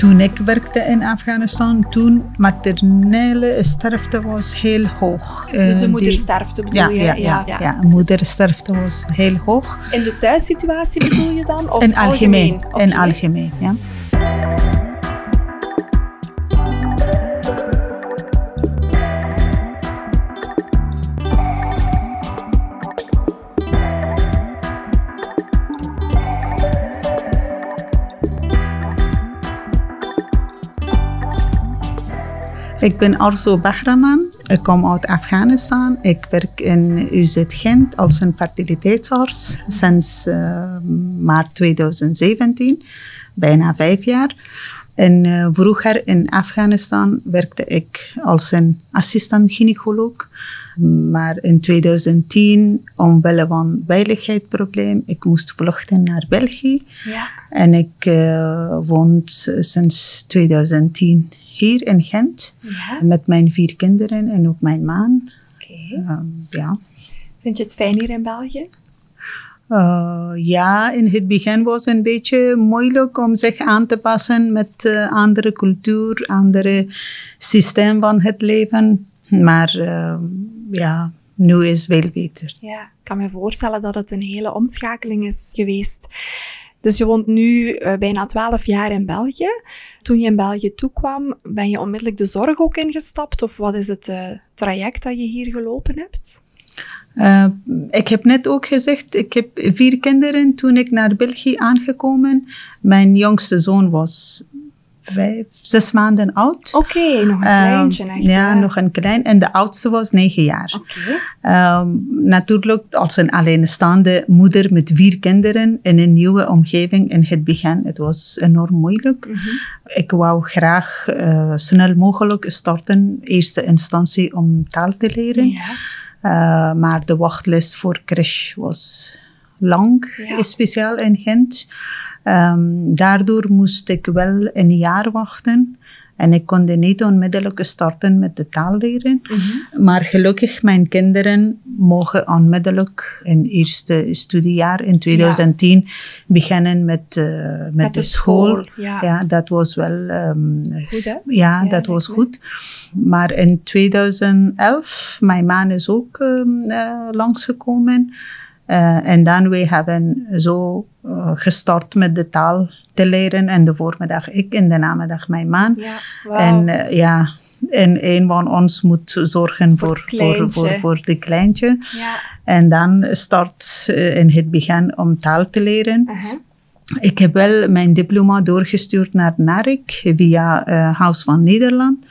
toen ik werkte in Afghanistan, toen maternele sterfte was heel hoog. Dus de Eh, moedersterfte bedoel ja, je? ja, ja, ja, moedersterfte was heel hoog. In de thuissituatie bedoel je dan? Of in algemeen. Oké. In algemeen, ja. Ik ben Arzo Bahraman. Ik kom uit Afghanistan. Ik werk in UZ Gent als een fertiliteitsarts sinds eh, maart 2017, bijna vijf jaar. En eh, vroeger in Afghanistan werkte ik als een assistent-gynaecoloog. Maar in 2010, omwille van veiligheidsprobleem, ik moest vluchten naar België. Ja. En ik eh woon sinds 2010 hier in Gent. Ja. Met mijn vier kinderen en ook mijn man. Oké. Ehm, ja. Vind je het fijn hier in België? Eh, ja, in het begin was het een beetje moeilijk om zich aan te passen met eh, andere cultuur, andere systeem van het leven. Maar ehm, ja, nu is het veel beter. Ja, ik kan me voorstellen dat het een hele omschakeling is geweest. Dus je woont nu eh, bijna twaalf jaar in België. Toen je in België toekwam, ben je onmiddellijk de zorg ook ingestapt? Of wat is het eh, traject dat je hier gelopen hebt? Eh, ik heb net ook gezegd, ik heb vier kinderen toen ik naar België aangekomen. Mijn jongste zoon was vijf, zes maanden oud. Oké, nog een Ehm, kleintje echt. ja, nog een klein. En de oudste was negen jaar. Oké. Ehm, natuurlijk, als een alleenstaande moeder met vier kinderen in een nieuwe omgeving in het begin, het was enorm moeilijk. Mhm. Ik wou graag eh, snel mogelijk starten, eerste instantie om taal te leren. Ja. Uh, maar de wachtlijst voor crash was lang, Ja. speciaal in Gent. Um, daardoor moest ik wel een jaar wachten. En ik kon niet onmiddellijk starten met de taal leren. Mhm. Maar gelukkig, mijn kinderen mogen onmiddellijk in eerste studiejaar in 2010 beginnen met, uh, met, Met de, de school. school, ja. dat was wel um, Goed, hè? ja, Ja, dat was goed. Maar in 2011, mijn man is ook um, uh, langsgekomen. Uh, en dan we hebben zo uh, gestart met de taal te leren. En de voormiddag ik en de namiddag mijn man. Ja. En uh, ja, en een van ons moet zorgen Voor voor, voor, voor, voor de kleintje. ja. En dan start in het begin om taal te leren. Ik heb wel mijn diploma doorgestuurd naar NARIC via House van Nederland.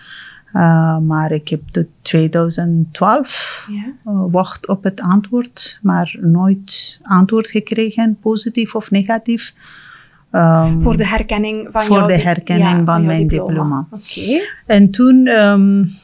Uh, maar ik heb de 2012 Ja. uh, wacht op het antwoord, maar nooit antwoord gekregen, positief of negatief. Um, Voor de herkenning van voor jouw de herkenning ja, van mijn diploma. Oké. En toen, um,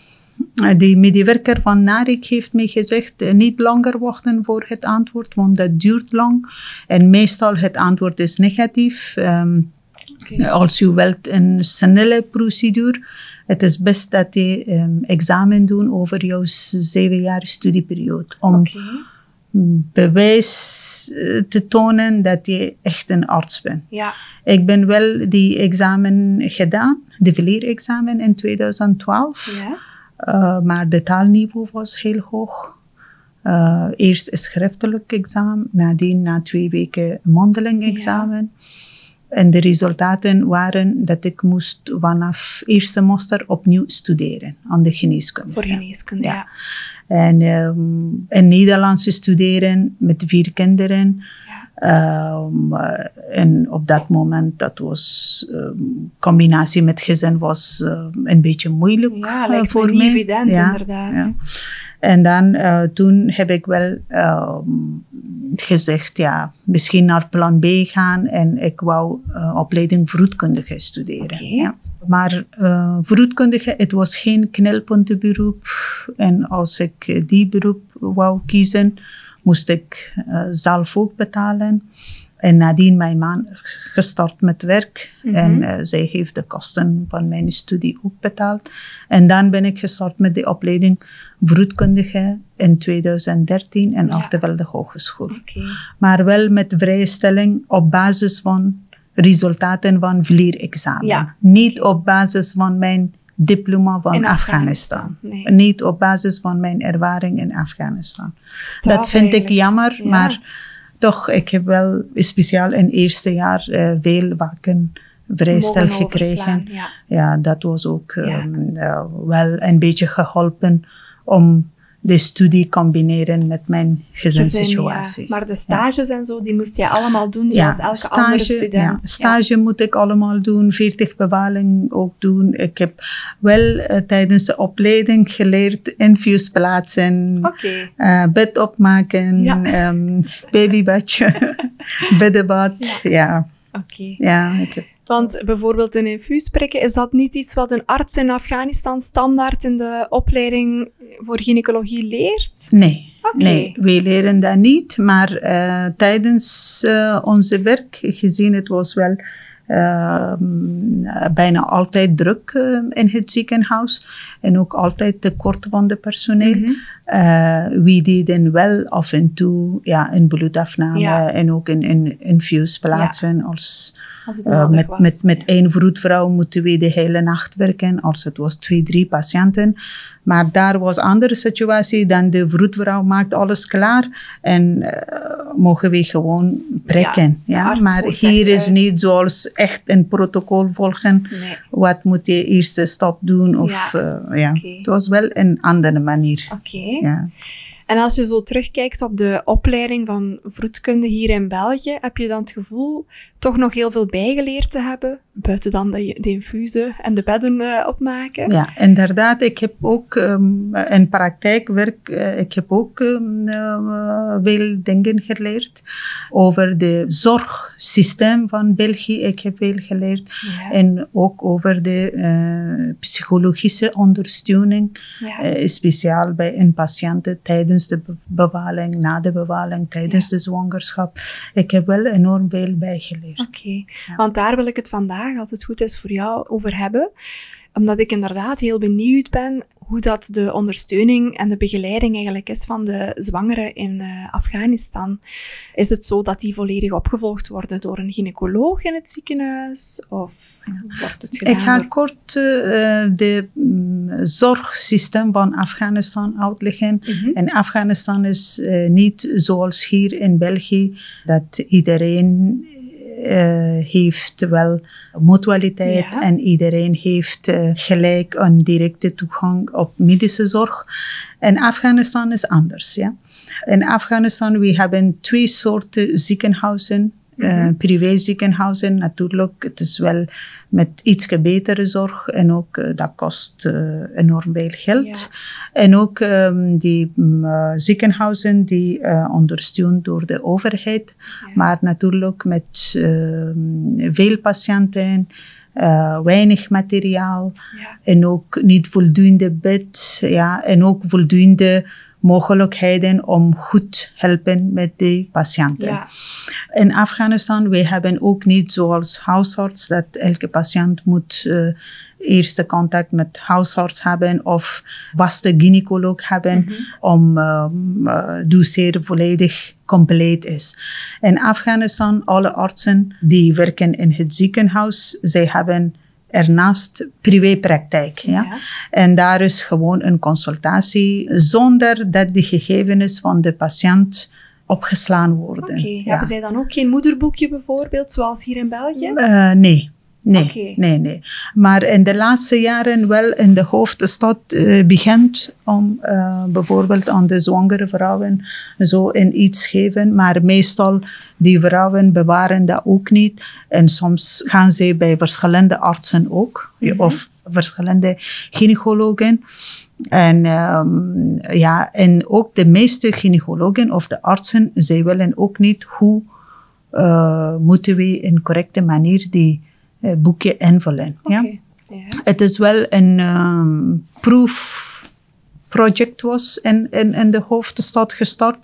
die medewerker van NARIC heeft mij gezegd, eh, niet langer wachten voor het antwoord, want dat duurt lang. En meestal het antwoord is negatief. Um, Oké. Als je wilt een snelle procedure, het is best dat je um, examen doen over jouw zeven jaar studieperiode. Om bewijs eh, te tonen dat je echt een arts bent. Ja. Ik ben wel die examen gedaan, de leerexamen in 2012. Ja. Uh, maar de taalniveau was heel hoog. Uh, eerst een schriftelijk examen, nadien na twee weken mondeling examen. En de resultaten waren dat ik moest vanaf eerste master opnieuw studeren aan de geneeskunde. Voor geneeskunde, Ja. ja. En um, in Nederlands studeren met vier kinderen. Um, uh, en op dat moment, dat was um, combinatie met gezin was een beetje moeilijk Ja, uh, lijkt voor me niet mij. evident, Ja, inderdaad. ja. En dan uh, toen heb ik wel gezegd, ja, misschien naar plan B gaan. En ik wou uh, opleiding vroedkundige studeren. Ja. Maar uh, vroedkundige, het was geen knelpuntenberoep. En als ik die beroep wou kiezen, moest ik uh, zelf ook betalen. En nadien mijn man gestart met werk. Mhm. En uh, zij heeft de kosten van mijn studie ook betaald. En dan ben ik gestart met de opleiding vroedkundige in 2013 in Ja. Artevelde Hogeschool. Maar wel met vrije stelling op basis van resultaten van vlierexamen. Ja. Niet op basis van mijn diploma van In Afghanistan. Afghanistan, nee. Niet op basis van mijn ervaring in Afghanistan. Straf dat vind ik jammer, Ja. maar toch, ik heb wel speciaal in het eerste jaar eh, veel waken vrijstel gekregen. Ja. Ja, dat was ook ehm, eh, wel een beetje geholpen om de studie combineren met mijn Gezin, gezinssituatie. ja. Maar de stages en zo, die moest je allemaal doen zoals elke andere student. Ja, stage moet ik allemaal doen, 40 bewaling ook doen. Ik heb wel eh, tijdens de opleiding geleerd infuus plaatsen, eh, bed opmaken, ehm, babybadje, beddenbad. Ja. Oké. Ja, ik heb Want bijvoorbeeld een infuus prikken, is dat niet iets wat een arts in Afghanistan standaard in de opleiding voor gynaecologie leert? Nee, nee, wij leren dat niet. Maar eh, tijdens eh, onze werk, gezien het was wel eh, bijna altijd druk in het ziekenhuis en ook altijd tekort van de personeel. Mhm. Eh, we deden wel af en toe ja, een bloedafname Ja. en ook een, een infuse plaatsen als... Eh, met, was. met, met één vroedvrouw moeten we de hele nacht werken, als het was twee, drie patiënten. Maar daar was een andere situatie dan de vroedvrouw maakt alles klaar en eh, mogen we gewoon prikken. Ja, Maar hier is uit. niet zoals echt een protocol volgen. Nee. Wat moet je eerste stap doen? Of, Ja, ja. Het was wel een andere manier. Oké. Ja. En als je zo terugkijkt op de opleiding van vroedkunde hier in België, heb je dan het gevoel toch nog heel veel bijgeleerd te hebben? Buiten dan de, de infusen en de bedden eh, opmaken? Ja, inderdaad. Ik heb ook um, in praktijkwerk, uh, ik heb ook um, uh, veel dingen geleerd over de zorgsysteem van België. Ik heb veel geleerd. Ja. En ook over de psychologische ondersteuning, Ja. speciaal bij een patiënt tijdens de bewaling, na de bewaling, tijdens de zwangerschap. Ik heb wel enorm veel bijgeleerd. Oké, want daar wil ik het vandaag, als het goed is, voor jou over hebben. Omdat ik inderdaad heel benieuwd ben hoe dat de ondersteuning en de begeleiding eigenlijk is van de zwangeren in uh, Afghanistan. Is het zo dat die volledig opgevolgd worden door een gynaecoloog in het ziekenhuis? Of wordt het gedaan Ik ga door... kort uh, de um, zorgsysteem van Afghanistan uitleggen. Mhm. Mm -hmm. En Afghanistan is uh, niet zoals hier in België, dat iedereen heeft wel mutualiteit Ja. en iedereen heeft uh, gelijk een directe toegang op medische zorg. En Afghanistan is anders. Ja? In Afghanistan we hebben twee soorten ziekenhuizen. Uh, Mhm. privéziekenhuizen natuurlijk. Het is wel met iets betere zorg en ook uh, dat kost uh, enorm veel geld. Ja. En ook um, die um, ziekenhuizen die ondersteund door de overheid, Ja. maar natuurlijk met ehm, veel patiënten. Uh, weinig materiaal Ja. en ook niet voldoende bed ja, en ook voldoende mogelijkheden om goed helpen met de patiënten. Ja. In Afghanistan, we hebben ook niet zoals huisarts dat elke patiënt moet uh, eerste contact met huisarts hebben of vaste gynaecoloog hebben Mhm. om um, uh, volledig compleet is. In Afghanistan, alle artsen die werken in het ziekenhuis, zij hebben ernaast privépraktijk. Ja? Ja. En daar is gewoon een consultatie zonder dat de gegevens van de patiënt opgeslaan worden. Oké, Ja. hebben zij dan ook geen moederboekje bijvoorbeeld, zoals hier in België? Uh, nee. Nee, nee, nee. Maar in de laatste jaren wel in de hoofdstad uh, begint om uh, bijvoorbeeld aan de zwangere vrouwen zo in iets geven. Maar meestal die vrouwen bewaren dat ook niet. En soms gaan ze bij verschillende artsen ook. Mhm. Of verschillende gynaecologen. En, um, ja, en ook de meeste gynaecologen of de artsen, zij willen ook niet hoe uh, moeten we in correcte manier die boekje invullen. Oké. Ja? Het is wel een um, proef, project was in, in, in de hoofdstad gestart.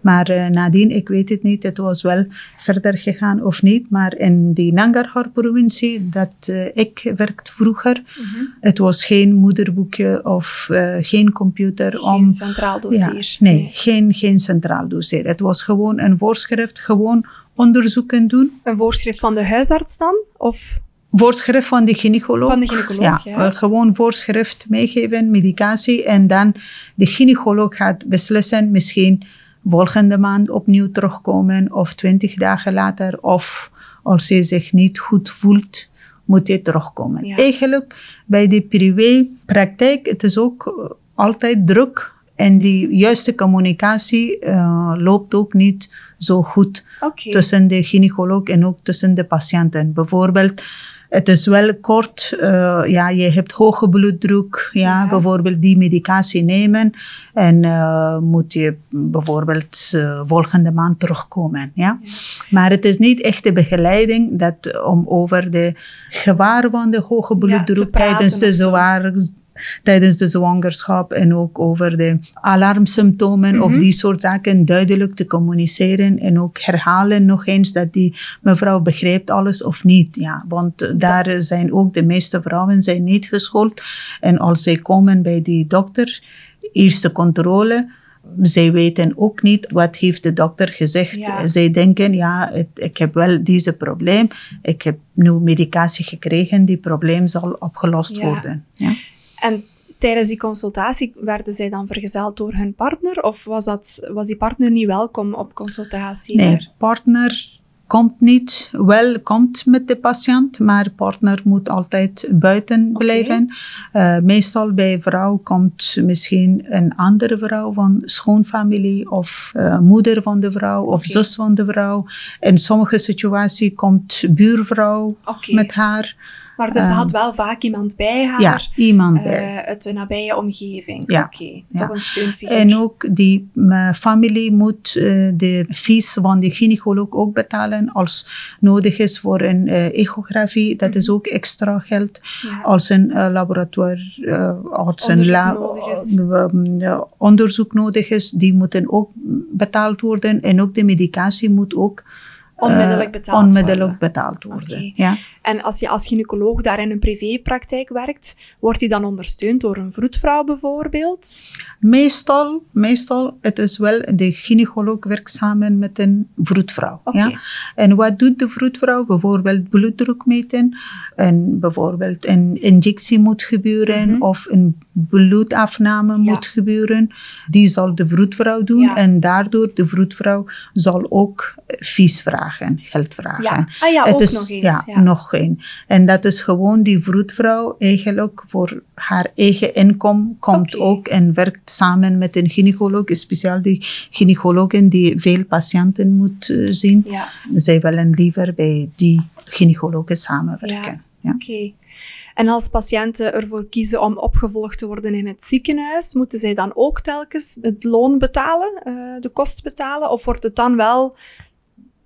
Maar uh, nadien, ik weet het niet, het was wel verder gegaan of niet. Maar in die Nangarhar-provincie, dat uh, ik werkte vroeger, mm het was geen moederboekje of uh, geen computer. Geen om, centraal dossier. Ja, nee, nee, Geen, geen centraal dossier. Het was gewoon een voorschrift, gewoon onderzoeken doen. Een voorschrift van de huisarts dan? Of? Voorschrift van de gynaecoloog. Van de gynaecoloog, ja. ja. gewoon voorschrift meegeven, medicatie. En dan de gynaecoloog gaat beslissen, misschien volgende maand opnieuw terugkomen of twintig dagen later. Of als hij zich niet goed voelt, moet hij terugkomen. Eigenlijk bij de privépraktijk, het is ook altijd druk. En die juiste communicatie uh, loopt ook niet zo goed okay. tussen de gynaecoloog en ook tussen de patiënten. Bijvoorbeeld, het is wel kort, uh, ja, je hebt hoge bloeddruk, ja, ja. bijvoorbeeld die medicatie nemen en uh, moet je bijvoorbeeld uh, volgende maand terugkomen. Ja? ja? Maar het is niet echt de begeleiding dat om over de gevaar van de hoge bloeddruk ja, tijdens de zwaar tijdens de zwangerschap en ook over de alarmsymptomen mm -hmm. of mhm. die soort zaken duidelijk te communiceren en ook herhalen nog eens dat die mevrouw begrijpt alles of niet. Ja, want daar zijn ook de meeste vrouwen zijn niet geschoold en als zij komen bij die dokter, eerste controle, zij weten ook niet wat heeft de dokter gezegd. Ja. Zij denken, ja, het, ik heb wel deze probleem. Ik heb nu medicatie gekregen, die probleem zal opgelost ja. worden. Ja. En tijdens die consultatie werden zij dan vergezeld door hun partner? Of was, dat, was die partner niet welkom op consultatie? Nee, daar? partner komt niet, wel komt met de patiënt, maar partner moet altijd buiten blijven. Uh, meestal bij vrouw komt misschien een andere vrouw van schoonfamilie of uh, moeder van de vrouw of zus van de vrouw. In sommige situaties komt buurvrouw met haar. Maar dus ze Ehm, had wel vaak iemand bij haar. Ja, iemand bij. eh, uit de nabije omgeving. Ja. Oké, Ja. toch een steunfiguur. En ook die familie moet uh, de fees van de gynaecoloog ook betalen als nodig is voor een uh, echografie. Dat is ook extra geld. ja. Als een laboratoire, als een la nodig is. onderzoek nodig is, die moeten ook betaald worden. En ook de medicatie moet ook Onmiddellijk betaald onmiddellijk worden. betaald worden. Ja. En als je als gynaecoloog daar in een privépraktijk werkt, wordt die dan ondersteund door een vroedvrouw bijvoorbeeld? Meestal, meestal, het is wel, de gynaecoloog werkt samen met een vroedvrouw. Oké. Ja? En wat doet de vroedvrouw? Bijvoorbeeld bloeddruk meten. En bijvoorbeeld een injectie moet gebeuren Mhm. of een bloedafname Ja. moet gebeuren. Die zal de vroedvrouw doen. Ja. En daardoor de vroedvrouw zal ook fees vragen, geld vragen. Ja. Ah ja, Het ook is, nog eens. Ja, Ja. nog een. En dat is gewoon die vroedvrouw eigenlijk voor haar eigen inkomen komt ook en werkt samen met een gynaecoloog, speciaal die gynaecologen die veel patiënten moet eh, zien. Ja, Zij willen liever bij die gynaecologen samenwerken. Ja. Ja. oké. En als patiënten ervoor kiezen om opgevolgd te worden in het ziekenhuis, moeten zij dan ook telkens het loon betalen, eh, de kost betalen? Of wordt het dan wel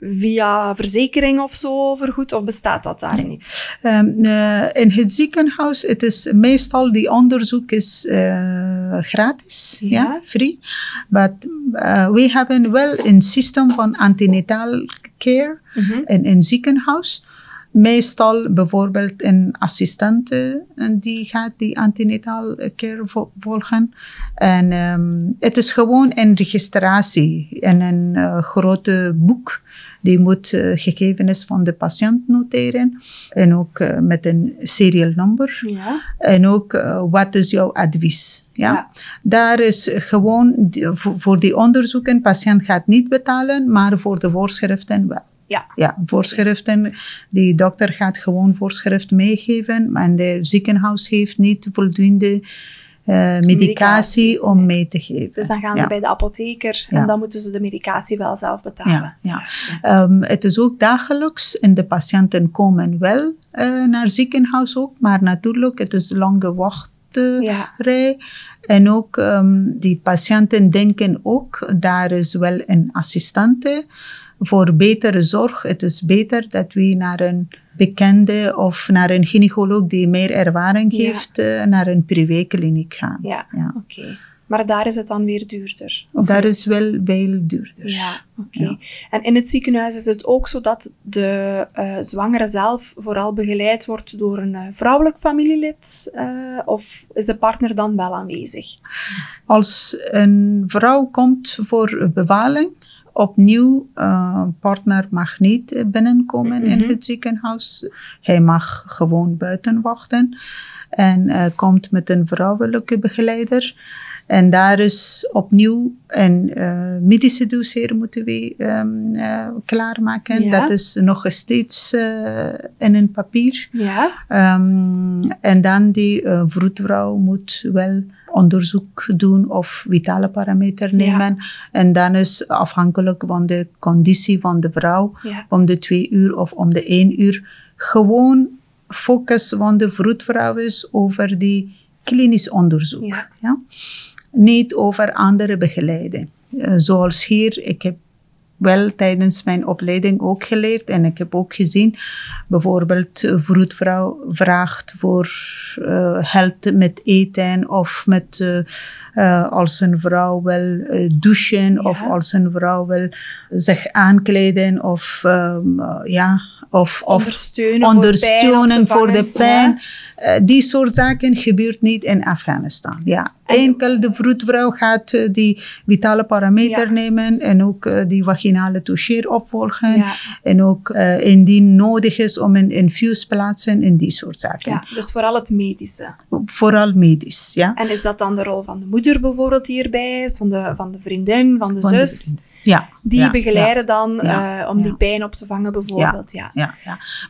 via verzekering of zo vergoed, of bestaat dat daar niet? Um, uh, in het ziekenhuis, het is meestal die onderzoek is uh, gratis, Ja. free. Maar uh, we hebben wel een systeem van antenatal care Mhm. in een ziekenhuis. Meestal bijvoorbeeld een assistente en die gaat die antenatal care vo- volgen. En um, het is gewoon een registratie in een uh, grote boek. Die moet uh, gegevens van de patiënt noteren. En ook uh, met een serial number. Ja, En ook uh, wat is jouw advies. Ja? Ja. Daar is gewoon die- voor, voor die onderzoeken, patiënt gaat niet betalen, maar voor de voorschriften wel. Ja. Ja, voorschriften. Die dokter gaat gewoon voorschrift meegeven. En de ziekenhuis heeft niet voldoende eh, medicatie, Medicatie, om mee te geven. Dus dan gaan ja. ze bij de apotheker en Ja. dan moeten ze de medicatie wel zelf betalen. Ja, ja. Ehm, het is ook dagelijks en de patiënten komen wel eh, naar het ziekenhuis ook, maar natuurlijk het is lange wachtrij. En ook ehm, die patiënten denken ook, daar is wel een assistante voor betere zorg. Het is beter dat we naar een bekende of naar een gynaecoloog die meer ervaring heeft, eh, naar een privékliniek gaan. Ja, Ja. oké. Maar daar is het dan weer duurder? Daar is wel veel duurder. Ja, oké. En in het ziekenhuis is het ook zo dat de uh, zwangere zelf vooral begeleid wordt door een uh, vrouwelijk familielid? Uh, of is de partner dan wel aanwezig? Als een vrouw komt voor bevalling, opnieuw, uh, partner mag niet binnenkomen in het ziekenhuis. Hij mag gewoon buiten wachten en uh, komt met een vrouwelijke begeleider. En daar is opnieuw een uh, medische dossier moeten we um, uh, klaarmaken. Ja. Dat is nog steeds uh, in een papier. Ja. Um, en dan die vroedvrouw moet wel onderzoek doen of vitale parameter nemen. Ja. En dan is afhankelijk van de conditie van de vrouw, Ja. om de twee uur of om de één uur, gewoon focus van de vroedvrouw is over die klinisch onderzoek. Ja. Niet over andere begeleiding. Uh, zoals hier, ik heb wel tijdens mijn opleiding ook geleerd en ik heb ook gezien, bijvoorbeeld een vroedvrouw vraagt voor uh, helpt met eten of met uh, uh, als een vrouw wil douchen Ja. of als een vrouw wil zich aankleden of um, ja, of, of Ondersteunen, ondersteunen voor pijn. de pijn. Uh, die soort zaken gebeurt niet in Afghanistan. Ja. En- Enkel de vroedvrouw gaat uh, die vitale parameter Ja. nemen en ook uh, die vaginale toucheer opvolgen. Ja. En ook indien nodig is om een infuus plaatsen en die soort zaken. Ja, dus vooral het medische. Vooral medisch, ja. En is dat dan de rol van de moeder bijvoorbeeld die hierbij is, van de, van de vriendin, van de Van zus? Ja. Die ja, begeleiden dan Ja. eh, om die pijn op te vangen bijvoorbeeld. Ja. Ja.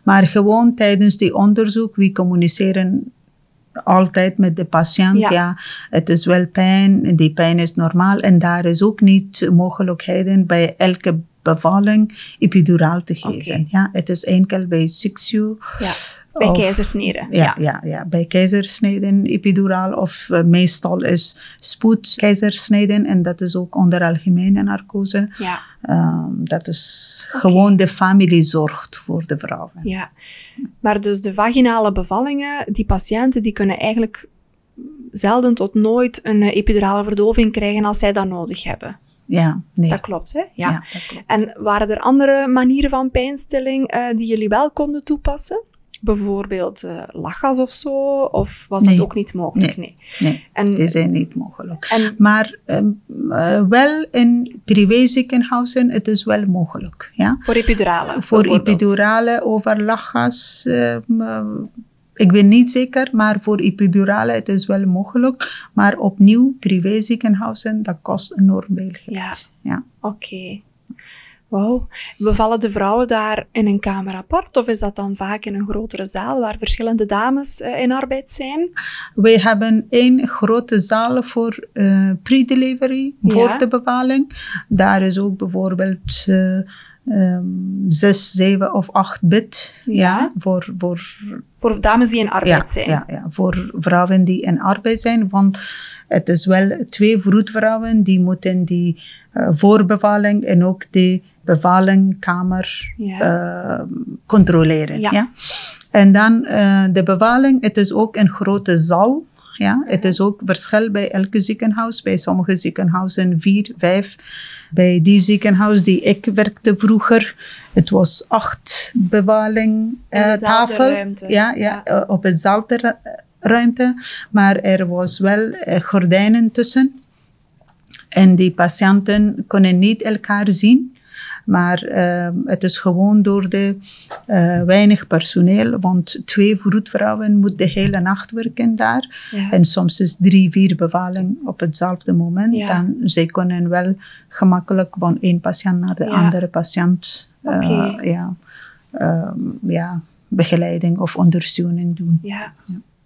Maar gewoon tijdens die onderzoek, we communiceren altijd met de patiënt. Ja. Het is wel pijn, die pijn is normaal. En daar is ook niet mogelijkheden bij elke bevalling epiduraal te geven. Ja, het is enkel bij SICU. Ja. Bij Of- keizersnede. Ja, ja. Ja, bij keizersneden epiduraal of uh, meestal is spoed keizersneden en dat is ook onder algemene narcose. ja. Um, dat is gewoon de familie zorgt voor de vrouwen. Ja, maar dus de vaginale bevallingen, die patiënten die kunnen eigenlijk zelden tot nooit een eh, epidurale verdoving krijgen als zij dat nodig hebben. Ja, nee. Dat klopt, hè? Ja. Ja, dat klopt. En waren er andere manieren van pijnstilling eh, die jullie wel konden toepassen? Bijvoorbeeld eh, lachgas of zo? Of was dat Nee. ook niet mogelijk? Nee. Nee, En, die zijn niet mogelijk. en Maar um, uh, wel in privéziekenhuizen, het is wel mogelijk. Ja? voor epidurale? Voor epidurale over lachgas, um, uh, ik ben niet zeker, maar voor epidurale het is wel mogelijk. Maar opnieuw, privéziekenhuizen, dat kost enorm veel geld. Ja. Ja. Oké. Wauw. Bevallen de vrouwen daar in een kamer apart? Of is dat dan vaak in een grotere zaal waar verschillende dames eh, in arbeid zijn? Wij hebben één grote zaal voor uh, pre-delivery, Ja. voor de bevalling. Daar is ook bijvoorbeeld uh, um, zes, zeven of acht bed. Ja. voor, voor, Voor dames die in arbeid ja, zijn? Ja, ja, voor vrouwen die in arbeid zijn. Want het is wel twee vroedvrouwen die moeten die voorbevalling en ook die bevallingkamer Ja. uh, controleren. Ja. Ja. En dan uh, de bevalling, het is ook een grote zaal. Ja, het is ook verschil bij elke ziekenhuis. Bij sommige ziekenhuizen vier, vijf. Bij die ziekenhuis die ik werkte vroeger, het was acht bevalling In uh, dezelfde tafel. ruimte. Ja, ja, ja. op hetzelfde ru- ruimte. Maar er was wel gordijnen tussen. En die patiënten kunnen niet elkaar zien. Maar uh, het is gewoon door de uh, weinig personeel, want twee vroedvrouwen moeten de hele nacht werken daar. Ja. En soms is drie, vier bevalling op hetzelfde moment. Ja. Dan zij kunnen wel gemakkelijk van één patiënt naar de Ja. andere patiënt Oké. ja, um, ja, begeleiding of ondersteuning doen. Ja.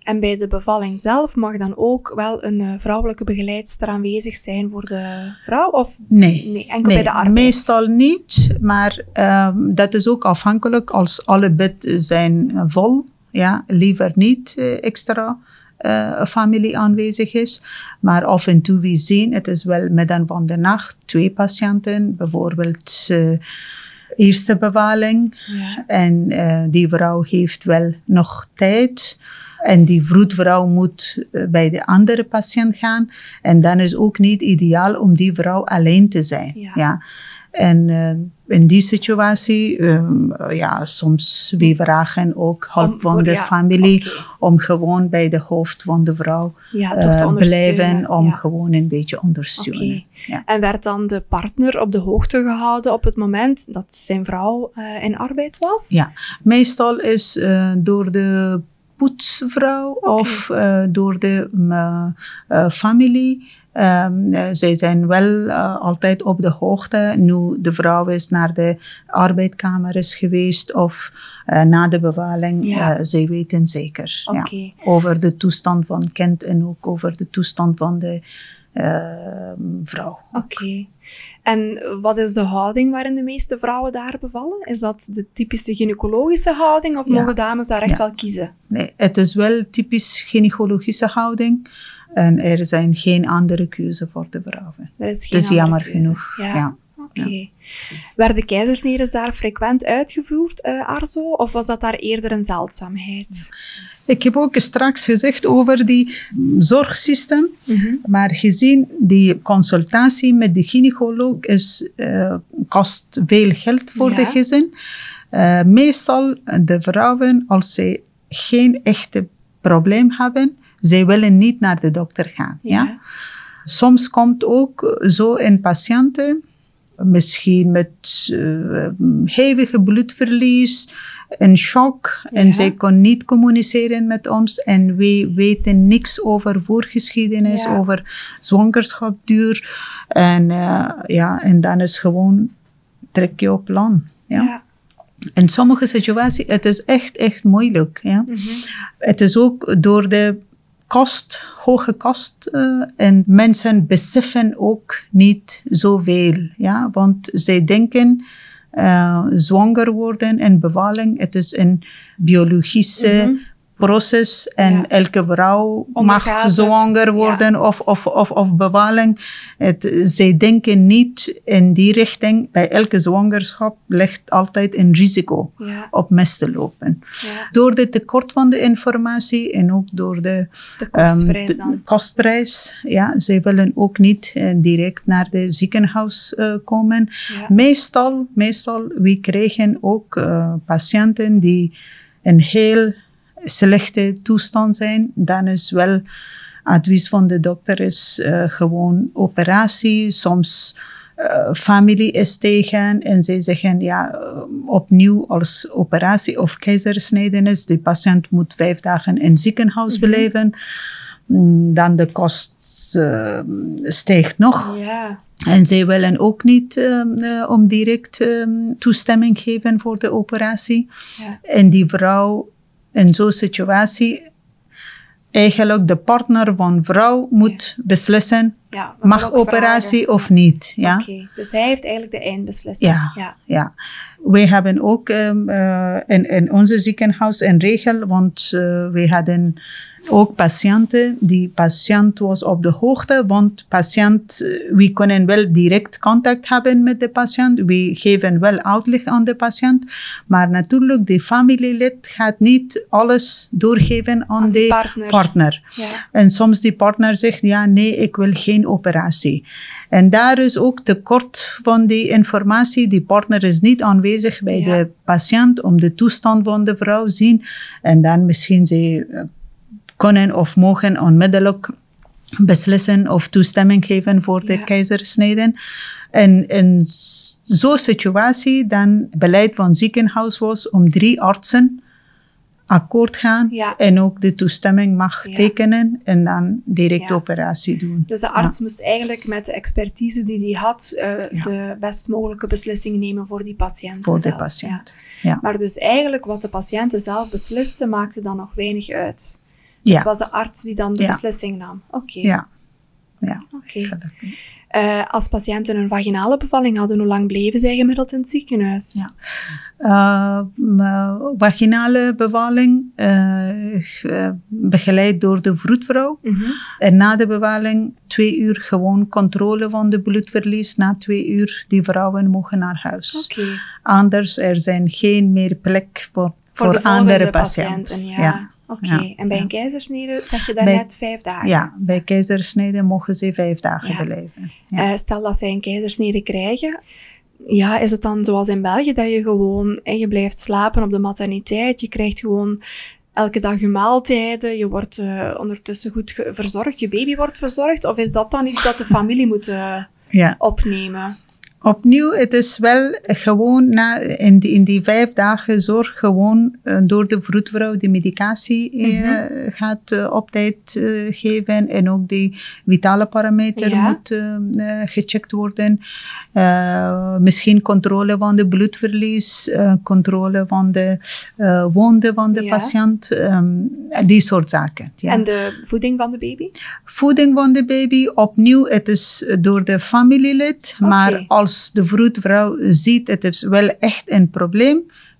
En bij de bevalling zelf mag dan ook wel een uh, vrouwelijke begeleidster aanwezig zijn voor de vrouw? Of Nee, nee enkel nee bij de arbeid? meestal niet. Maar um, dat is ook afhankelijk als alle bed zijn uh, vol. Ja, liever niet uh, extra uh, familie aanwezig is. Maar af en toe we zien, het is wel midden van de nacht, twee patiënten, bijvoorbeeld uh, eerste bevalling. Ja. En eh, die vrouw heeft wel nog tijd. En die vroedvrouw moet eh, bij de andere patiënt gaan. En dan is ook niet ideaal om die vrouw alleen te zijn. Ja. En eh, in die situatie, ehm, ja, soms we vragen ook hulp Om van de ja, familie om gewoon bij de hoofd van de vrouw Ja, te eh, ondersteunen. blijven om Ja. gewoon een beetje ondersteunen. En werd dan de partner op de hoogte gehouden op het moment dat zijn vrouw in arbeid was? Ja, meestal is door de poetsvrouw of eh, door de mm, eh, familie. Ehm, eh, zij zijn wel eh, altijd op de hoogte. Nu de vrouw is naar de arbeidkamer is geweest of eh, na de. Ja. eh, zij weten zeker ja, over de toestand van het kind en ook over de toestand van de eh, vrouw. Oké. En wat is de houding waarin de meeste vrouwen daar bevallen? Is dat de typische gynaecologische houding of Ja. mogen dames daar echt Ja. wel kiezen? Nee, het is wel typisch gynaecologische houding. En er zijn geen andere keuze voor de vrouwen. Er is geen andere jammer keuze. genoeg. Ja. Ja. Oké. Werden keizersneden daar frequent uitgevoerd, eh, Arzo? Of was dat daar eerder een zeldzaamheid? Ik heb ook straks gezegd over die zorgsysteem. Mhm. Maar gezien die consultatie met de gynaecoloog is, eh, kost veel geld voor Ja. de gezin. Eh, meestal de vrouwen, als ze geen echte probleem hebben, zij willen niet naar de dokter gaan. ja? Soms komt ook zo een patiënten, misschien met uh, hevige bloedverlies, een shock, Ja. en zij kon niet communiceren met ons en we weten niks over voorgeschiedenis, Ja. over zwangerschapsduur. En uh, ja, en dan is gewoon trek je op plan. Ja. Ja. In sommige situaties, het is echt, echt moeilijk. Ja. Mhm. Het is ook door de kost, hoge kost. Uh, en mensen beseffen ook niet zoveel. Ja? Want zij denken uh, zwanger worden en bevalling, het is een biologische Mhm. Proces en Ja. elke vrouw Ondergaat mag zwanger worden of, of, of, of bevalling. Het, zij denken niet in die richting. Bij elke zwangerschap ligt altijd een risico Ja. op mis te lopen. Door de tekort van de informatie en ook door de, De kostprijs ehm, de kostprijs. Ja, zij willen ook niet eh, direct naar de ziekenhuis eh, komen. Meestal, meestal, we krijgen ook eh, patiënten die een heel slechte toestand zijn. Dan is wel advies van de dokter is eh, gewoon operatie. Soms uh, familie is tegen en zij zeggen ja, uh, opnieuw als operatie of keizersnijdenis. De patiënt moet vijf dagen in ziekenhuis Mhm. blijven. Mm, Dan de kost uh, stijgt nog. Ja. En zij willen ook niet um, uh, om direct um, toestemming geven voor de operatie. Ja. En die vrouw in zo'n situatie, eigenlijk de partner van vrouw moet beslissen, Ja, we mag operatie vragen. of niet. Ja? Oké, dus hij heeft eigenlijk de eindbeslissing. Ja. ja. Ja, wij hebben ook um, uh, in, in onze ziekenhuis een regel, want uh, we hadden ook patiënten. Die patiënt was op de hoogte, want patiënt, we kunnen wel direct contact hebben met de patiënt. We geven wel uitleg aan de patiënt, maar natuurlijk de familielid gaat niet alles doorgeven aan, Aan de partner. partner. Ja. En soms die partner zegt, ja, nee, ik wil geen operatie. En daar is ook tekort van die informatie. Die partner is niet aanwezig bij Ja. de patiënt om de toestand van de vrouw te zien. En dan misschien ze eh, kunnen of mogen onmiddellijk beslissen of toestemming geven voor de Ja. keizersnijden. En in zo'n situatie dan beleid van ziekenhuis was om drie artsen akkoord gaan Ja. en ook de toestemming mag Ja. tekenen en dan direct Ja. operatie doen. Dus de arts moest eigenlijk met de expertise die hij had, eh, de best mogelijke beslissing nemen voor die patiënt. voor de patiënt. Maar dus eigenlijk wat de patiënten zelf besliste, maakte dan nog weinig uit. Ja. Het was de arts die dan de Ja. beslissing nam. Oké. Ja. Ja, Oké. Eh, als patiënten een vaginale bevalling hadden, hoe lang bleven zij gemiddeld in het ziekenhuis? Ja. Uh, vaginale bevalling uh, begeleid door de vroedvrouw. -hmm. En na de bevalling twee uur gewoon controle van de bloedverlies. Na twee uur die vrouwen mogen naar huis. Okay. Anders er zijn geen meer plek voor, voor, voor de andere patiënten. patiënten. ja. Oké, okay. Ja, en bij een keizersnede zeg je daarnet Bij- vijf dagen? Ja, bij keizersnede mogen ze vijf dagen Ja. blijven. Ja. Eh, stel dat zij een keizersnede krijgen, ja, is het dan zoals in België dat je gewoon, eh, je blijft slapen op de materniteit, je krijgt gewoon elke dag je maaltijden, je wordt eh, ondertussen goed verzorgd, je baby wordt verzorgd, of is dat dan iets dat de familie moet ja. opnemen? Opnieuw, het is wel gewoon na, in, die, in die vijf dagen zorg gewoon eh, door de vroedvrouw die medicatie eh, gaat eh, op tijd geven en ook die vitale parameter Ja. moet gecheckt worden. Misschien controle van de bloedverlies, controle van de wonden van de Ja. patiënt, ehm, die soort zaken. Ja. En de voeding van de baby? Voeding van de baby, opnieuw, het is door de familielid. Maar als de vroedvrouw ziet, het is wel echt een probleem,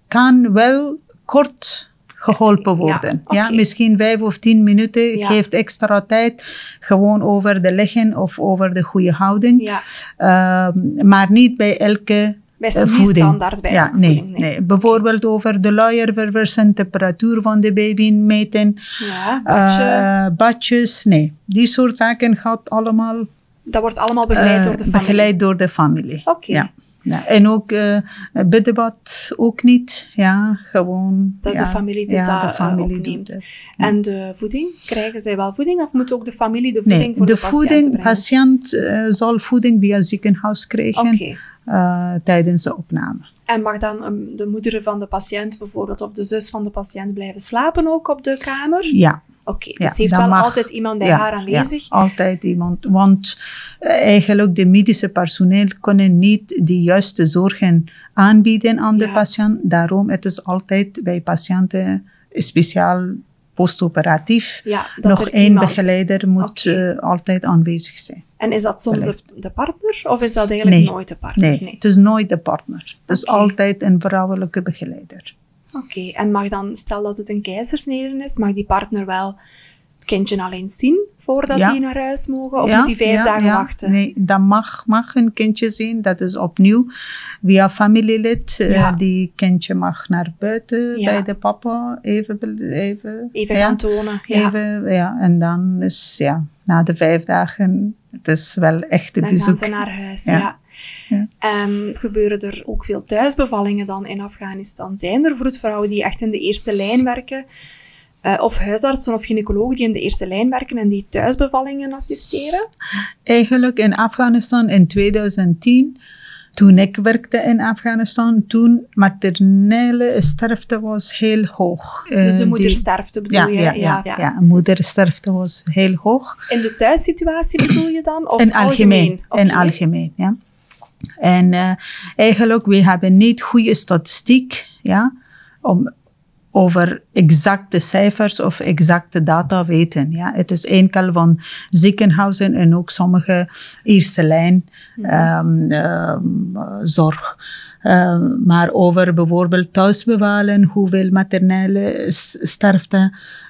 kan wel kort geholpen worden. Ja, misschien vijf of tien minuten, Ja. geeft extra tijd, gewoon over de liggen of over de goede houding. Ja, Ehm, maar niet bij elke bij eh, voeding. standaard bij ja, nee, voeding, nee. Bijvoorbeeld over de luier verversen, temperatuur van de baby meten, badje. eh, badjes, nee. Die soort zaken gaat allemaal dat wordt allemaal begeleid eh, door de familie. begeleid door de familie. Oké. Ja. Ja. En ook biddebad ook niet. Ja, gewoon. Dat is ja, de familie die ja, dat de eh, familie opneemt. het. En de voeding, krijgen zij wel voeding of moet ook de familie de voeding Nee, voor de, de, patiënt voeding, brengen? patiënt zal voeding via ziekenhuis krijgen tijdens de opname. En mag dan um, de moeder van de patiënt bijvoorbeeld of de zus van de patiënt blijven slapen ook op de kamer? Ja. Oké, dus Ja, heeft wel mag. altijd iemand bij ja, haar aanwezig? Ja, altijd iemand. Want eh, eigenlijk de medische personeel kunnen niet de juiste zorgen aanbieden aan de patiënt. Daarom het is altijd bij patiënten speciaal postoperatief. Nog één iemand- begeleider moet eh, altijd aanwezig zijn. En is dat soms de, partner of is dat eigenlijk Nee. nooit de partner? Nee, het is nooit de partner. Het is altijd een vrouwelijke begeleider. Oké, en mag dan, stel dat het een keizersnede is, mag die partner wel het kindje alleen zien voordat Ja. die naar huis mogen? Of Ja, moet die vijf ja, dagen wachten? Nee, dat mag, mag een kindje zien. Dat is opnieuw via familielid. eh, die kindje mag naar buiten bij de papa even. Even, Even ja, gaan tonen. Ja. Even, ja. En dan is, ja, na de vijf dagen, het is wel echt een Dan bezoek. gaan ze naar huis, ja. Ja. Ja. En gebeuren er ook veel thuisbevallingen dan in Afghanistan? Zijn er vroedvrouwen die echt in de eerste lijn werken? Eh, of huisartsen of gynaecologen die in de eerste lijn werken en die thuisbevallingen assisteren? Eigenlijk in Afghanistan in 2010, toen ik werkte in Afghanistan, toen maternele sterfte was heel hoog. Dus de Eh, moedersterfte bedoel ja, je? ja, ja, ja. moedersterfte was heel hoog. In de thuissituatie bedoel je dan? Of in algemeen. In algemeen, ja. En uh, eigenlijk, we hebben niet goede statistiek, ja, om over exacte cijfers of exacte data weten. Ja. Het is enkel van ziekenhuizen en ook sommige eerste lijn um, um, zorg. Uh, maar over bijvoorbeeld thuisbevalen, hoeveel maternelle sterfte,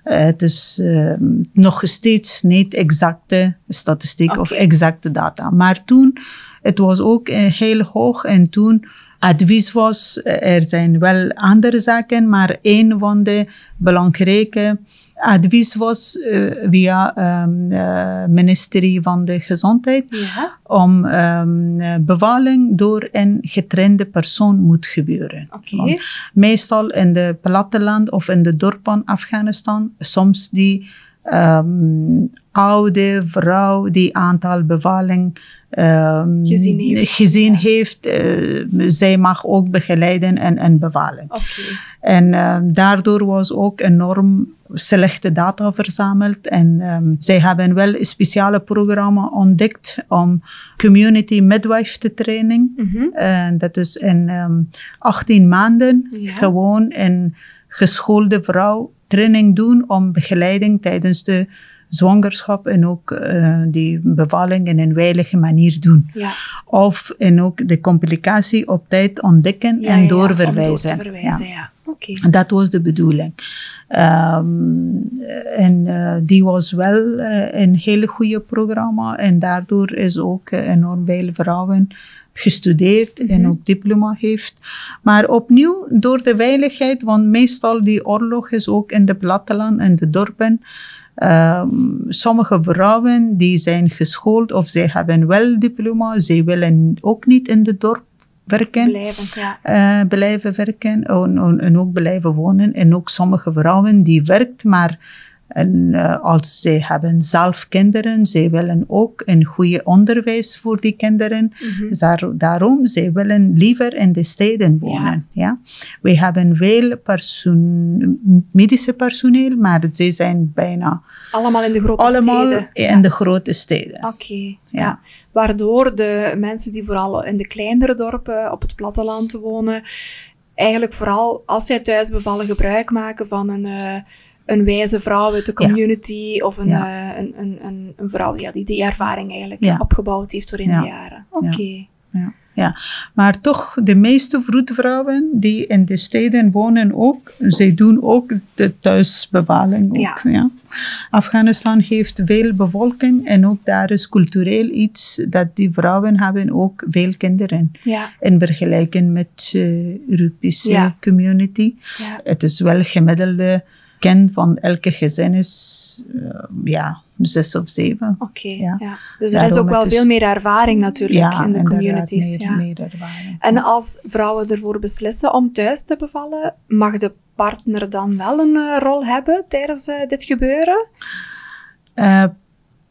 uh, het is uh, nog steeds niet exacte statistiek okay. of exacte data. Maar toen, het was ook heel hoog en toen advies was, er zijn wel andere zaken, maar een van de belangrijke advies was uh, via het um, ministerie van de Gezondheid ja. om um, bevalling door een getrainde persoon moet gebeuren. Okay. Meestal in de platteland of in de dorp van Afghanistan, soms die um, oude vrouw die aantal bevalling um, gezien heeft. Gezien ja. heeft uh, zij mag ook begeleiden en, en bevalen. Okay. En uh, daardoor was ook enorm slechte data verzameld. En um, zij hebben wel een speciale programma ontdekt om community midwife te training. Mm -hmm. En dat is in um, 18 maanden ja. gewoon een geschoolde vrouw training doen om begeleiding tijdens de zwangerschap en ook uh, die bevalling in een veilige manier doen. Ja. Of en ook de complicatie op tijd ontdekken Ja, en ja, doorverwijzen. Om door verwijzen, ja. Dat was de bedoeling. Ehm, en eh, die was wel eh, een hele goede programma. En daardoor is ook eh, enorm veel vrouwen gestudeerd en ook diploma heeft. Maar opnieuw door de veiligheid, want meestal die oorlog is ook in de platteland en de dorpen. Ehm, sommige vrouwen die zijn geschoold of zij hebben wel diploma, zij willen ook niet in de dorp werken Blijvend, ja. eh, blijven werken en, en- en ook blijven wonen. En ook sommige vrouwen die werkt, maar en, eh, als zij hebben zelf kinderen, zij willen ook een goede onderwijs voor die kinderen. Daar- daarom, zij willen liever in de steden wonen. Ja. We hebben veel persoon, medische personeel, maar zij zijn bijna Allemaal in de grote allemaal steden. in de grote steden. Oké, ja. Ja. Waardoor de mensen die vooral in de kleinere dorpen op het platteland wonen, eigenlijk vooral als zij thuis bevallen gebruik maken van een, eh, een wijze vrouw uit de community of een, Ja. eh, een, een, een, een vrouw ja, die die ervaring eigenlijk Ja. opgebouwd heeft door in de jaren. Oké. Ja, ja, maar toch, de meeste vroedvrouwen die in de steden wonen ook, zij doen ook de thuisbevalling ook. Ja. Afghanistan heeft veel bevolking en ook daar is cultureel iets dat die vrouwen hebben ook veel kinderen. Ja, In vergelijking met de Europese Ja. community. ja. Het is wel gemiddelde kind van elke gezin is eh, ja, zes of zeven. Oké, Ja. ja. Dus er is ook wel veel meer ervaring natuurlijk in de communities. Meer, ja. meer ervaring. En als vrouwen ervoor beslissen om thuis te bevallen, mag de partner dan wel een eh, rol hebben tijdens eh, dit gebeuren?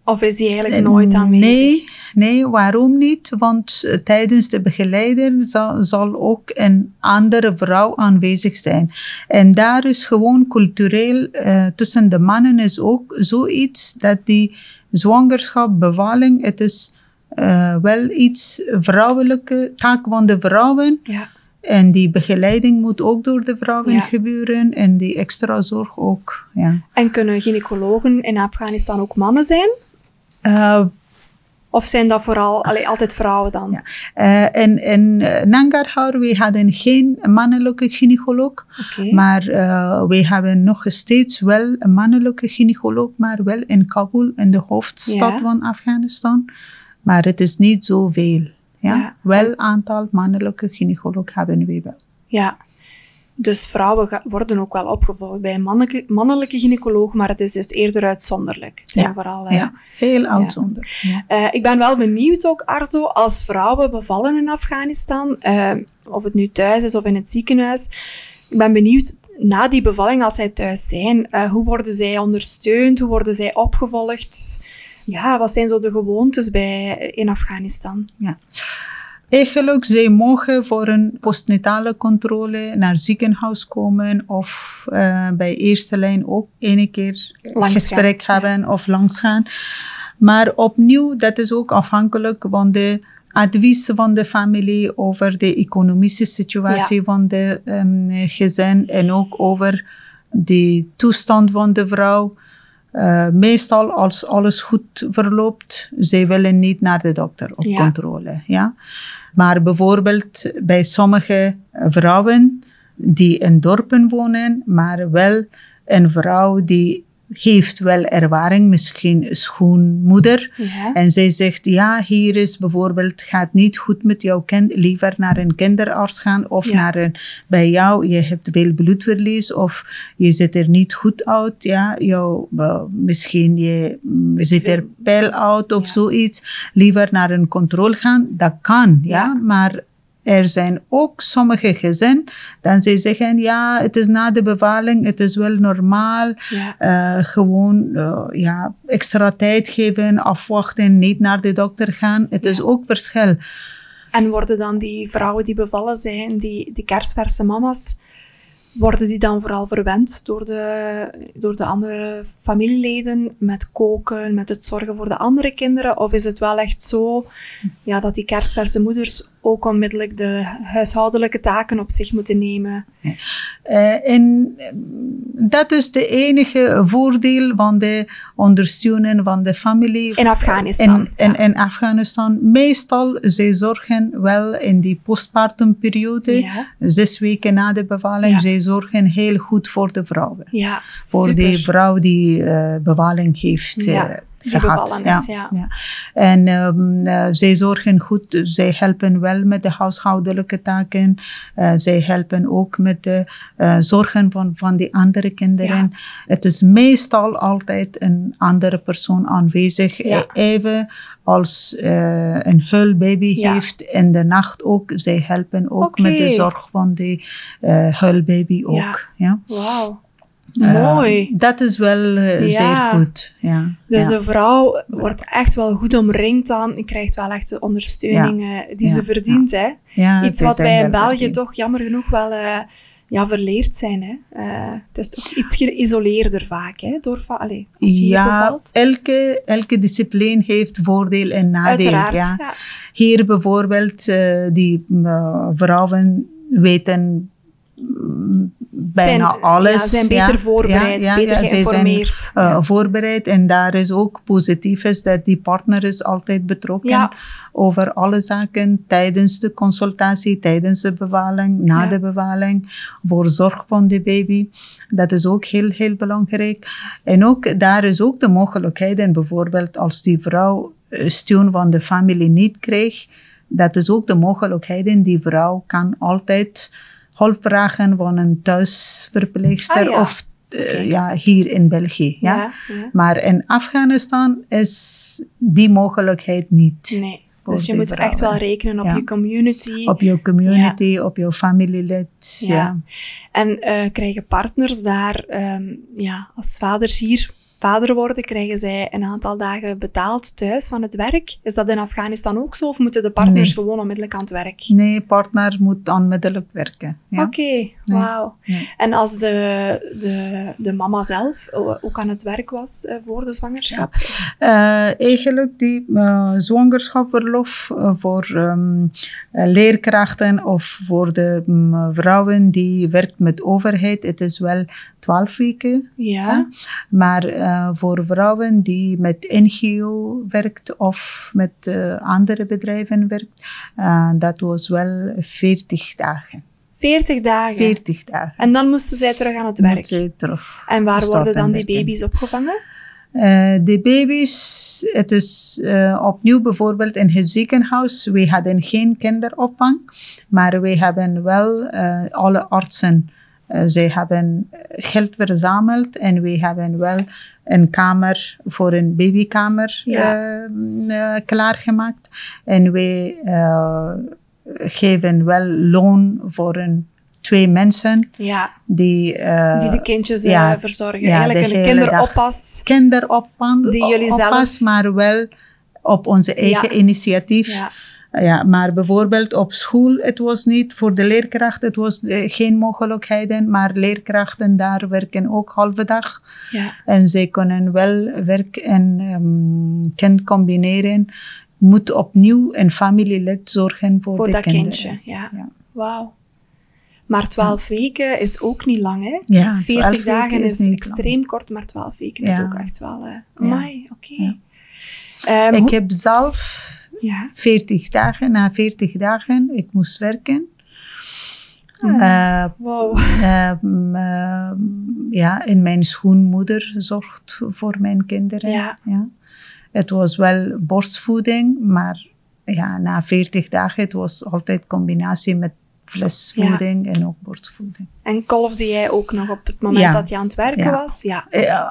Eh, Of is die eigenlijk nooit aanwezig? Nee, nee, waarom niet? Want eh, tijdens de begeleider zal, zal ook een andere vrouw aanwezig zijn. En daar is gewoon cultureel eh, tussen de mannen is ook zoiets dat die zwangerschap, bevalling, het is eh, wel iets vrouwelijke taak van de vrouwen. Ja, En die begeleiding moet ook door de vrouwen Ja. gebeuren en die extra zorg ook. Ja. en kunnen gynaecologen in Afghanistan ook mannen zijn? Eh, Of zijn dat vooral allee, altijd vrouwen dan? Ja. Eh, in in eh, Nangarhar we hadden geen mannelijke gynaecoloog, maar eh, we hebben nog steeds wel een mannelijke gynaecoloog, maar wel in Kabul, in de hoofdstad Ja. van Afghanistan. Maar het is niet zoveel. Ja? Ja. Wel een aantal mannelijke gynaecoloog hebben we wel. Ja. Dus vrouwen worden ook wel opgevolgd bij een mannelijke, mannelijke gynaecoloog, maar het is dus eerder uitzonderlijk. Het zijn Ja. vooral... eh, Ja, heel uitzonderlijk. Ja. Eh, ik ben wel benieuwd ook, Arzo, als vrouwen bevallen in Afghanistan, eh, of het nu thuis is of in het ziekenhuis. Ik ben benieuwd, na die bevalling, als zij thuis zijn, eh, hoe worden zij ondersteund? Hoe worden zij opgevolgd? Ja, wat zijn zo de gewoontes bij, in Afghanistan? Ja. Eigenlijk, zij mogen voor een postnatale controle naar het ziekenhuis komen of eh, bij eerste lijn ook ene keer Langs gesprek gaan, hebben of langs gaan. Maar opnieuw, dat is ook afhankelijk van de advies van de familie over de economische situatie van de ehm, gezin en ook over de toestand van de vrouw. Eh, meestal als alles goed verloopt, zij willen niet naar de dokter op Ja. controle. Ja? Maar bijvoorbeeld bij sommige vrouwen die in dorpen wonen, maar wel een vrouw die heeft wel ervaring, misschien schoonmoeder. Ja. En zij zegt, ja, hier is bijvoorbeeld, gaat niet goed met jouw kind, liever naar een kinderarts gaan of Ja. naar een, bij jou, je hebt veel bloedverlies of je ziet er niet goed uit, ja, jou, misschien je ziet er pijl uit of Ja. zoiets, liever naar een controle gaan, dat kan, ja, Ja. maar er zijn ook sommige gezinnen, dan ze zeggen, ja, het is na de bevalling, het is wel normaal, Ja. eh, gewoon eh, ja, extra tijd geven, afwachten, niet naar de dokter gaan. Het is ook verschil. En worden dan die vrouwen die bevallen zijn, die, die kersverse mama's, Worden die dan vooral verwend door de, door de andere familieleden met koken, met het zorgen voor de andere kinderen? Of is het wel echt zo ja, dat die kerstverse moeders ook onmiddellijk de huishoudelijke taken op zich moeten nemen? Uh, en dat is de enige voordeel van de ondersteunen van de familie. In Afghanistan. In, in, in Afghanistan. Meestal, zij zorgen wel in die postpartumperiode, ja. zes weken na de bevalling, ja. zij zorgen heel goed voor de vrouwen. Ja, voor super. die vrouw die uh, bevalling heeft. Ja. Die bevallen is, ja. ja. En um, uh, zij zorgen goed, zij helpen wel met de huishoudelijke taken. Uh, zij helpen ook met de uh, zorgen van, van die andere kinderen. Ja. Het is meestal altijd een andere persoon aanwezig. Ja. Even als een huilbaby Ja. heeft in de nacht ook. Zij helpen ook met de zorg van die huilbaby ook. Ja. Ja. Wauw. Uh, Mooi. dat is wel uh, zeer goed. Ja. Dus de vrouw wordt echt wel goed omringd dan. en krijgt wel echt de ondersteuning eh, die ze verdient. Hè? Ja, Iets wat wij in België toch jammer genoeg wel eh, ja, verleerd zijn. Hè? Eh, het is ook iets geïsoleerder vaak, hè? Door, allee, als je Ja, bevalt. elke, elke discipline heeft voordeel en nadeel. Ja. ja. Hier bijvoorbeeld, uh, die uh, vrouwen weten mm, bijna zijn, alles. Ja, zijn beter voorbereid, Ja, beter geïnformeerd. Zijn, uh, ja. voorbereid en daar is ook positief is dat die partner is altijd betrokken over alle zaken tijdens de consultatie, tijdens de bevalling, na de bevalling, voor zorg van de baby. Dat is ook heel, heel belangrijk. En ook daar is ook de mogelijkheid, en bijvoorbeeld als die vrouw eh, steun van de familie niet krijgt, dat is ook de mogelijkheid en die vrouw kan altijd hulp vragen van een thuisverpleegster Ah, ja. of Oké. ja, hier in België. Ja? Maar in Afghanistan is die mogelijkheid niet. Nee. Dus je moet echt wel vrouwen. rekenen op Ja. je community. Op jouw community, op jouw familielid. Ja. Ja. En eh, krijgen partners daar, ehm, ja, als vaders hier vader worden, krijgen zij een aantal dagen betaald thuis van het werk. Is dat in Afghanistan ook zo? Of moeten de partners Nee. gewoon onmiddellijk aan het werk? Nee, partner moet onmiddellijk werken. Ja. Oké, wauw. Nee. En als de, de, de mama zelf ook aan het werk was eh, voor de zwangerschap? Uh, eigenlijk die uh, zwangerschapsverlof uh, voor um, leerkrachten of voor de um, vrouwen die werkt met overheid, het is wel 12 weken. Ja. Maar uh, voor vrouwen die met NGO werkt of met uh, andere bedrijven werkt, uh, dat was wel 40 dagen. 40 dagen? 40 dagen. En dan moesten zij terug aan het werk? Zij terug. En waar worden dan die baby's opgevangen? De baby's, het is opnieuw bijvoorbeeld in het ziekenhuis. We hadden geen kinderopvang, maar we hebben wel alle artsen. Zij hebben geld verzameld en we hebben wel een kamer voor een babykamer ja. klaargemaakt. En we geven wel loon voor een twee mensen ja. die, uh, die de kindjes ja, verzorgen. Ja, Eigenlijk een kinderoppas. Kinderoppas, die jullie zelf... maar wel op onze eigen ja. initiatief. Ja. Maar bijvoorbeeld op school, het was niet voor de leerkrachten, het was uh, geen mogelijkheden, maar leerkrachten daar werken ook halve dag. Ja. En zij kunnen wel werk en um, kind combineren. Moet opnieuw een familielid zorgen voor, voor de dat kinderen. kindje. Ja. ja. Wauw. Maar 12 ja. weken is ook niet lang, hè? Ja, 40 dagen is, is extreem lang. kort, maar 12 weken is ook echt wel. Uh, oké. Okay. Um, ik heb zelf ja. 40 dagen, na 40 dagen, ik moest werken. Mm. Uh, wow. Uh, ja, en mijn schoonmoeder zorgt voor mijn kinderen. Ja. ja. Het was wel borstvoeding, maar ja, na 40 dagen, het was altijd combinatie met flesvoeding ja. en ook borstvoeding. En kolfde jij ook nog op het moment ja. dat je aan het werken was? Ja.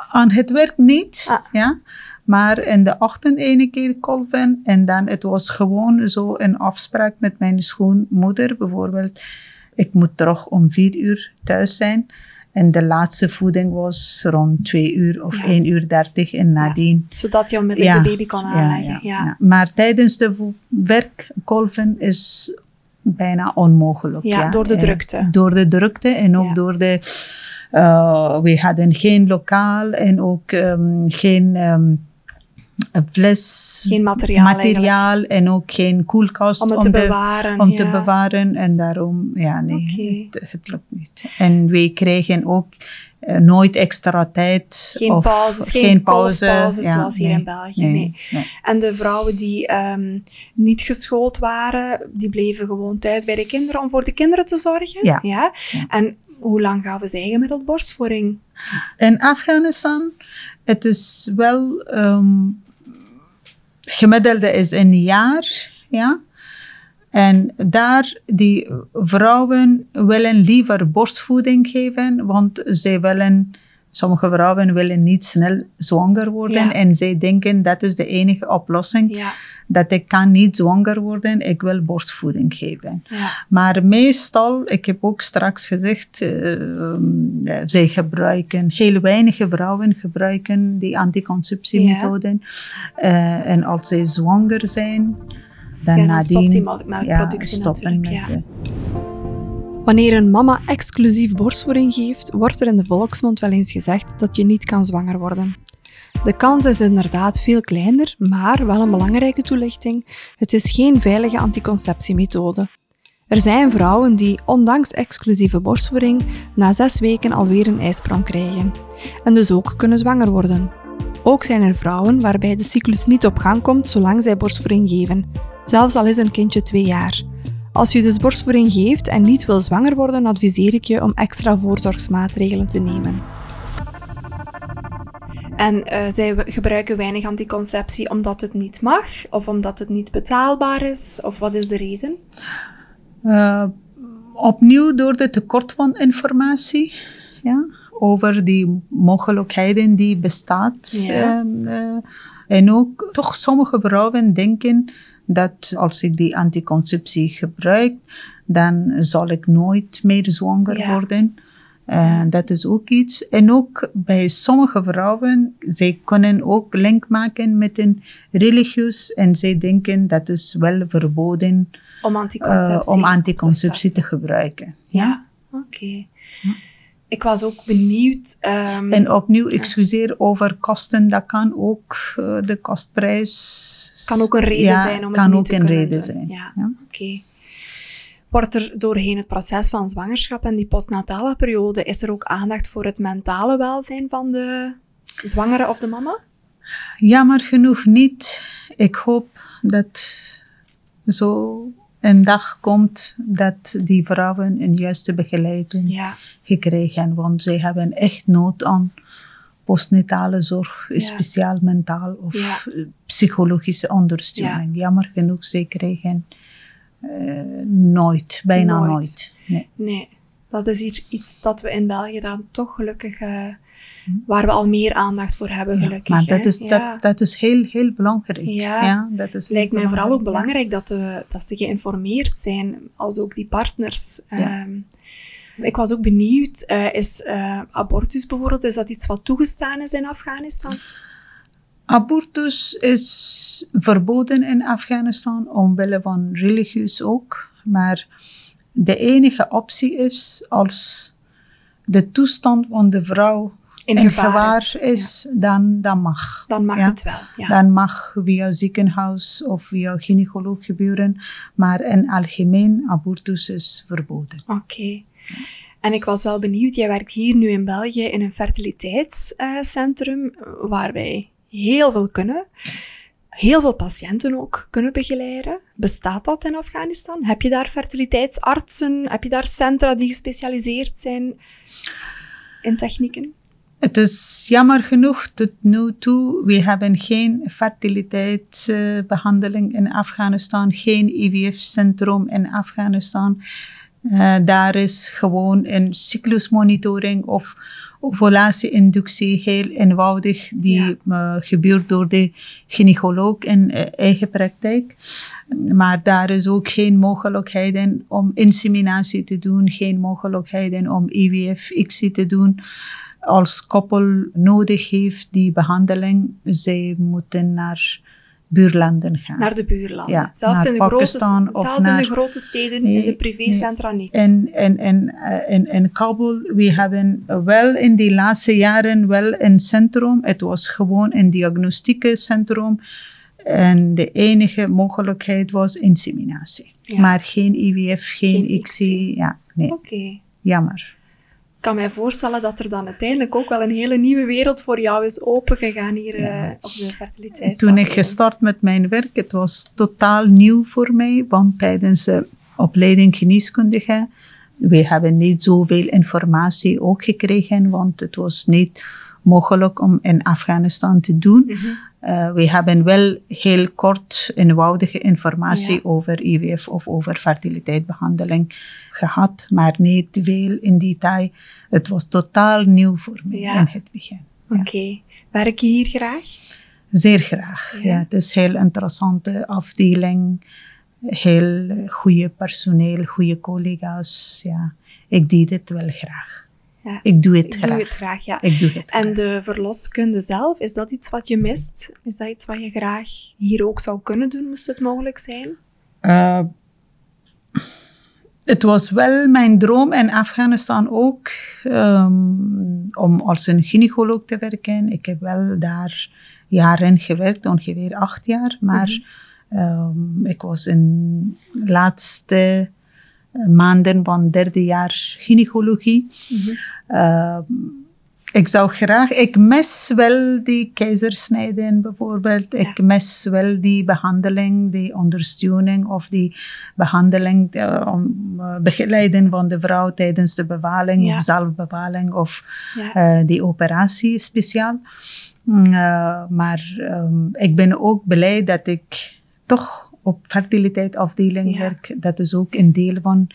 Aan het werk niet, ah. ja. Maar in de ochtend ene keer kolven en dan het was gewoon zo een afspraak met mijn schoonmoeder bijvoorbeeld. Ik moet terug om vier uur thuis zijn. En de laatste voeding was rond twee uur of ja. 1 uur 30 en nadien. Ja, zodat je onmiddellijk ja, de baby kan aanleggen. Ja, Maar tijdens de werkkolven is bijna onmogelijk. Ja, door de drukte. door de drukte en ook door de... we hadden geen lokaal en ook um, geen... Um, fles, geen materiaal, materiaal en ook geen koelkast om het te bewaren. Om te bewaren en daarom, ja, nee, het, het, lukt niet. En we kregen ook uh, nooit extra tijd. Geen of pauzes, geen, geen pauze, pauzes ja, zoals hier nee, in België. Nee, nee. En de vrouwen die um, niet geschoold waren, die bleven gewoon thuis bij de kinderen om voor de kinderen te zorgen. Ja. ja? En hoe lang gaven zij gemiddeld borstvoeding? In Afghanistan, het is wel um, gemiddelde is een jaar, ja. En daar, die vrouwen willen liever borstvoeding geven, want zij willen, sommige vrouwen willen niet snel zwanger worden. En zij denken, dat is de enige oplossing. Ja. Dat ik kan niet zwanger worden, ik wil borstvoeding geven. Ja. Maar meestal, ik heb ook straks gezegd, uh, zij gebruiken, heel weinig vrouwen gebruiken die anticonceptiemethoden. Uh, en als zij zwanger zijn, dan, ja, dan stopt die melkproductie ja, natuurlijk. Ja. Wanneer een mama exclusief borstvoeding geeft, wordt er in de volksmond wel eens gezegd dat je niet kan zwanger worden. De kans is inderdaad veel kleiner, maar wel een belangrijke toelichting. Het is geen veilige anticonceptiemethode. Er zijn vrouwen die, ondanks exclusieve borstvoeding, na zes weken alweer een ijsprong krijgen. En dus ook kunnen zwanger worden. Ook zijn er vrouwen waarbij de cyclus niet op gang komt zolang zij borstvoeding geven, zelfs al is een kindje twee jaar. Als je dus borstvoeding geeft en niet wil zwanger worden, adviseer ik je om extra voorzorgsmaatregelen te nemen. En uh, zij gebruiken weinig anticonceptie omdat het niet mag, of omdat het niet betaalbaar is, of wat is de reden? Uh, opnieuw door de tekort van informatie ja, over die mogelijkheden die bestaat. Ja. Uh, en ook toch sommige vrouwen denken dat als ik die anticonceptie gebruik, dan zal ik nooit meer zwanger Ja. worden. Uh, dat is ook iets. En ook bij sommige vrouwen, zij kunnen ook link maken met een religieus en zij denken dat is wel verboden Om uh, anticonceptie, om anticonceptie te te gebruiken. Ja, oké. Ik was ook benieuwd. ehm, En opnieuw, excuseer over kosten, dat kan ook uh, de kostprijs. kan ook een reden ja, zijn om kan het niet ook te een kunnen reden doen. zijn. Ja, Ja. oké. Wordt er doorheen het proces van zwangerschap en die postnatale periode, is er ook aandacht voor het mentale welzijn van de zwangere of de mama? Jammer genoeg niet. Ik hoop dat zo een dag komt dat die vrouwen een juiste begeleiding Ja, gekregen. Want zij hebben echt nood aan postnatale zorg, Ja. speciaal mentaal of Ja. eh, psychologische ondersteuning. Jammer genoeg, zij kregen eh, nooit, bijna Nooit. nooit. Nee. nee. Dat is hier iets dat we in België dan toch gelukkig, eh, waar we al meer aandacht voor hebben, Ja, gelukkig. maar dat is, ja. dat, dat is heel, heel belangrijk. Ja. dat is lijkt mij vooral ook belangrijk dat, de, dat ze geïnformeerd zijn, als ook die partners. Ehm, ik was ook benieuwd, eh, is eh, abortus bijvoorbeeld, is dat iets wat toegestaan is in Afghanistan? Abortus is verboden in Afghanistan omwille van religieus ook. Maar de enige optie is als de toestand van de vrouw In in gevaar gevaar is, is, dan, dan mag. Dan mag Ja. het wel. Ja. Dan mag via ziekenhuis of via gynaecoloog gebeuren. Maar in algemeen, abortus is verboden. Oké. En ik was wel benieuwd, jij werkt hier nu in België in een fertiliteitscentrum waar wij heel veel kunnen. Heel veel patiënten ook kunnen begeleiden. Bestaat dat in Afghanistan? Heb je daar fertiliteitsartsen? Heb je daar centra die gespecialiseerd zijn in technieken? Het is jammer genoeg tot nu toe, we hebben geen fertiliteitsbehandeling in Afghanistan, geen IVF-centrum in Afghanistan. Eh, daar is gewoon een cyclusmonitoring of ovulatie-inductie heel eenvoudig, die eh, gebeurt door de gynaecoloog in eh, eigen praktijk. Maar daar is ook geen mogelijkheden om inseminatie te doen, geen mogelijkheden om IVF-ICSI te doen als koppel nodig heeft die behandeling, zij moeten naar buurlanden gaan. Naar de buurlanden. Ja, zelfs naar in, de grote, Pakistan of zelfs in naar- de grote steden, Nee, in de privécentra niet. En, en, en eh, in, in Kabul, we hebben wel in die laatste jaren wel een centrum. Het was gewoon een diagnostieke centrum. En de enige mogelijkheid was inseminatie. Ja. Maar geen IWF, geen, Geen ICSI. ICSI. Ja, nee, Oké. jammer. Ik kan mij voorstellen dat er dan uiteindelijk ook wel een hele nieuwe wereld voor jou is opengegaan hier eh, op de fertiliteit. Toen ik gestart met mijn werk, het was totaal nieuw voor mij, want tijdens de opleiding geneeskundige, we hebben niet zoveel informatie ook gekregen, want het was niet mogelijk om in Afghanistan te doen. Mhm. Eh, we hebben wel heel kort eenvoudige informatie Ja. over IWF of over fertiliteitsbehandeling gehad, maar niet veel in detail. Het was totaal nieuw voor mij Ja. in het begin. Oké. Werk je hier graag? Zeer graag. Ja. Ja. het is een heel interessante afdeling. Heel goede personeel, goede collega's. Ja, ik deed het wel graag. Ja. Ik doe het Ik graag. doe het graag, ja. Ik doe het En de verloskunde zelf, is dat iets wat je mist? Is dat iets wat je graag hier ook zou kunnen doen, moest het mogelijk zijn? Eh, het was wel mijn droom in Afghanistan ook ehm, om als een gynaecoloog te werken. Ik heb wel daar jaren gewerkt, ongeveer acht jaar. Maar ehm, ik was in de laatste maanden van derde jaar gynaecologie. Ehm, ik zou graag, ik mis wel die keizersnijden bijvoorbeeld. Ik mis wel die behandeling, die ondersteuning of die behandeling, eh, om, eh, begeleiden van de vrouw tijdens de bevalling Ja. of zelfbevalling of Ja. eh, die operatie speciaal. Mm, eh, maar ehm, ik ben ook blij dat ik toch op fertiliteitsafdeling werk. Dat is ook een deel van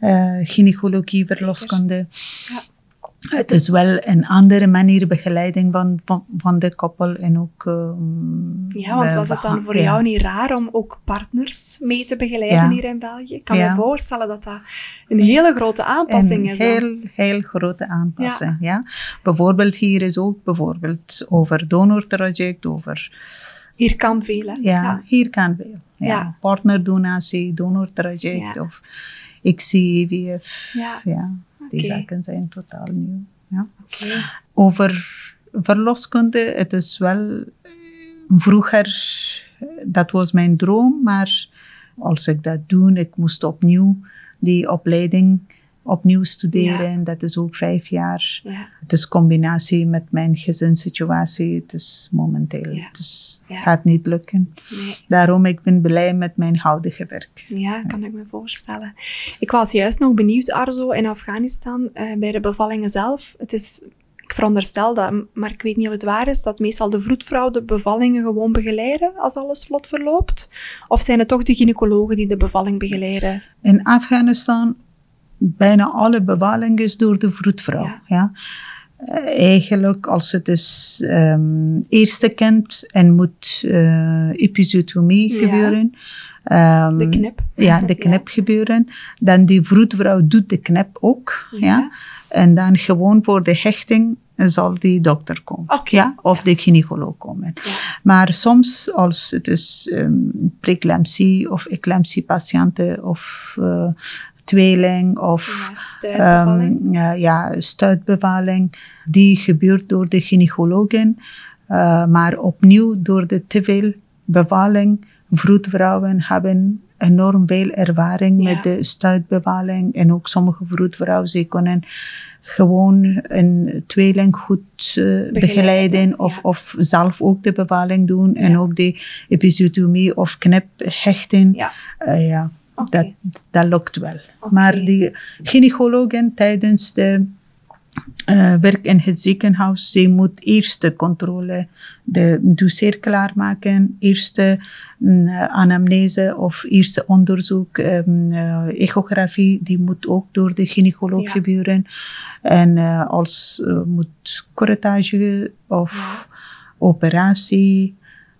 eh gynaecologie, verloskunde. Ja. Het is wel een andere manier begeleiding van, van, van de koppel en ook... ehm, Ja, want was het dan voor ja. jou niet raar om ook partners mee te begeleiden Ja. hier in België? Ik kan Ja. me voorstellen dat dat een hele grote aanpassing een is. dan. heel, heel grote aanpassing. Ja. Bijvoorbeeld hier is ook bijvoorbeeld over donortraject, over... Hier kan veel, hè? Ja, hier kan veel. Ja. Partnerdonatie, donortraject of ik zie IVF. Ja. Ja. Die zaken zijn totaal nieuw. Ja. Over verloskunde, het is wel eh, vroeger, eh, dat was mijn droom, maar als ik dat doe, ik moest opnieuw die opleiding opnieuw studeren. Dat is ook vijf jaar. Ja. Het is combinatie met mijn gezinssituatie. Het is momenteel, Ja. Ja. gaat niet lukken. Nee. Daarom ik ben blij met mijn huidige werk. Ja, kan ik me voorstellen. Ik was juist nog benieuwd, Arzo, in Afghanistan, eh, bij de bevallingen zelf. Het is, ik veronderstel dat, maar ik weet niet of het waar is, dat meestal de vroedvrouw de bevallingen gewoon begeleiden als alles vlot verloopt. Of zijn het toch de gynaecologen die de bevalling begeleiden? In Afghanistan, bijna alle bevalling is door de vroedvrouw. Ja. Ja. Eh, eigenlijk, als het is ehm eerste kind en moet eh episiotomie Ja. gebeuren. ehm, De knip. Ja, de knip gebeuren. Dan die vroedvrouw doet de knip ook. Ja. En dan gewoon voor de hechting zal die dokter komen. Ja, of de gynaecoloog komen. Ja. Maar soms als het is um, preeclampsie of eclampsiepatiënten of eh, tweeling of Ja, stuitbevalling. ehm, ja, ja, stuitbevalling, die gebeurt door de gynaecologen. Eh, maar opnieuw door de te veel bevalling, vroedvrouwen hebben enorm veel ervaring Ja. met de stuitbevalling. En ook sommige vroedvrouwen, ze kunnen gewoon een tweeling goed eh, begeleiden, of, ja. of zelf ook de bevalling doen. En ook de episiotomie of knip hechten. Ja. Eh, ja, Dat, dat lukt wel. Maar die gynaecologen tijdens de eh, werk in het ziekenhuis, ze moet eerst de controle, de dossier klaarmaken, eerste mm, eh, anamnese of eerste onderzoek, eh, echografie, die moet ook door de gynaecoloog Ja. gebeuren. En als moet corretage of operatie,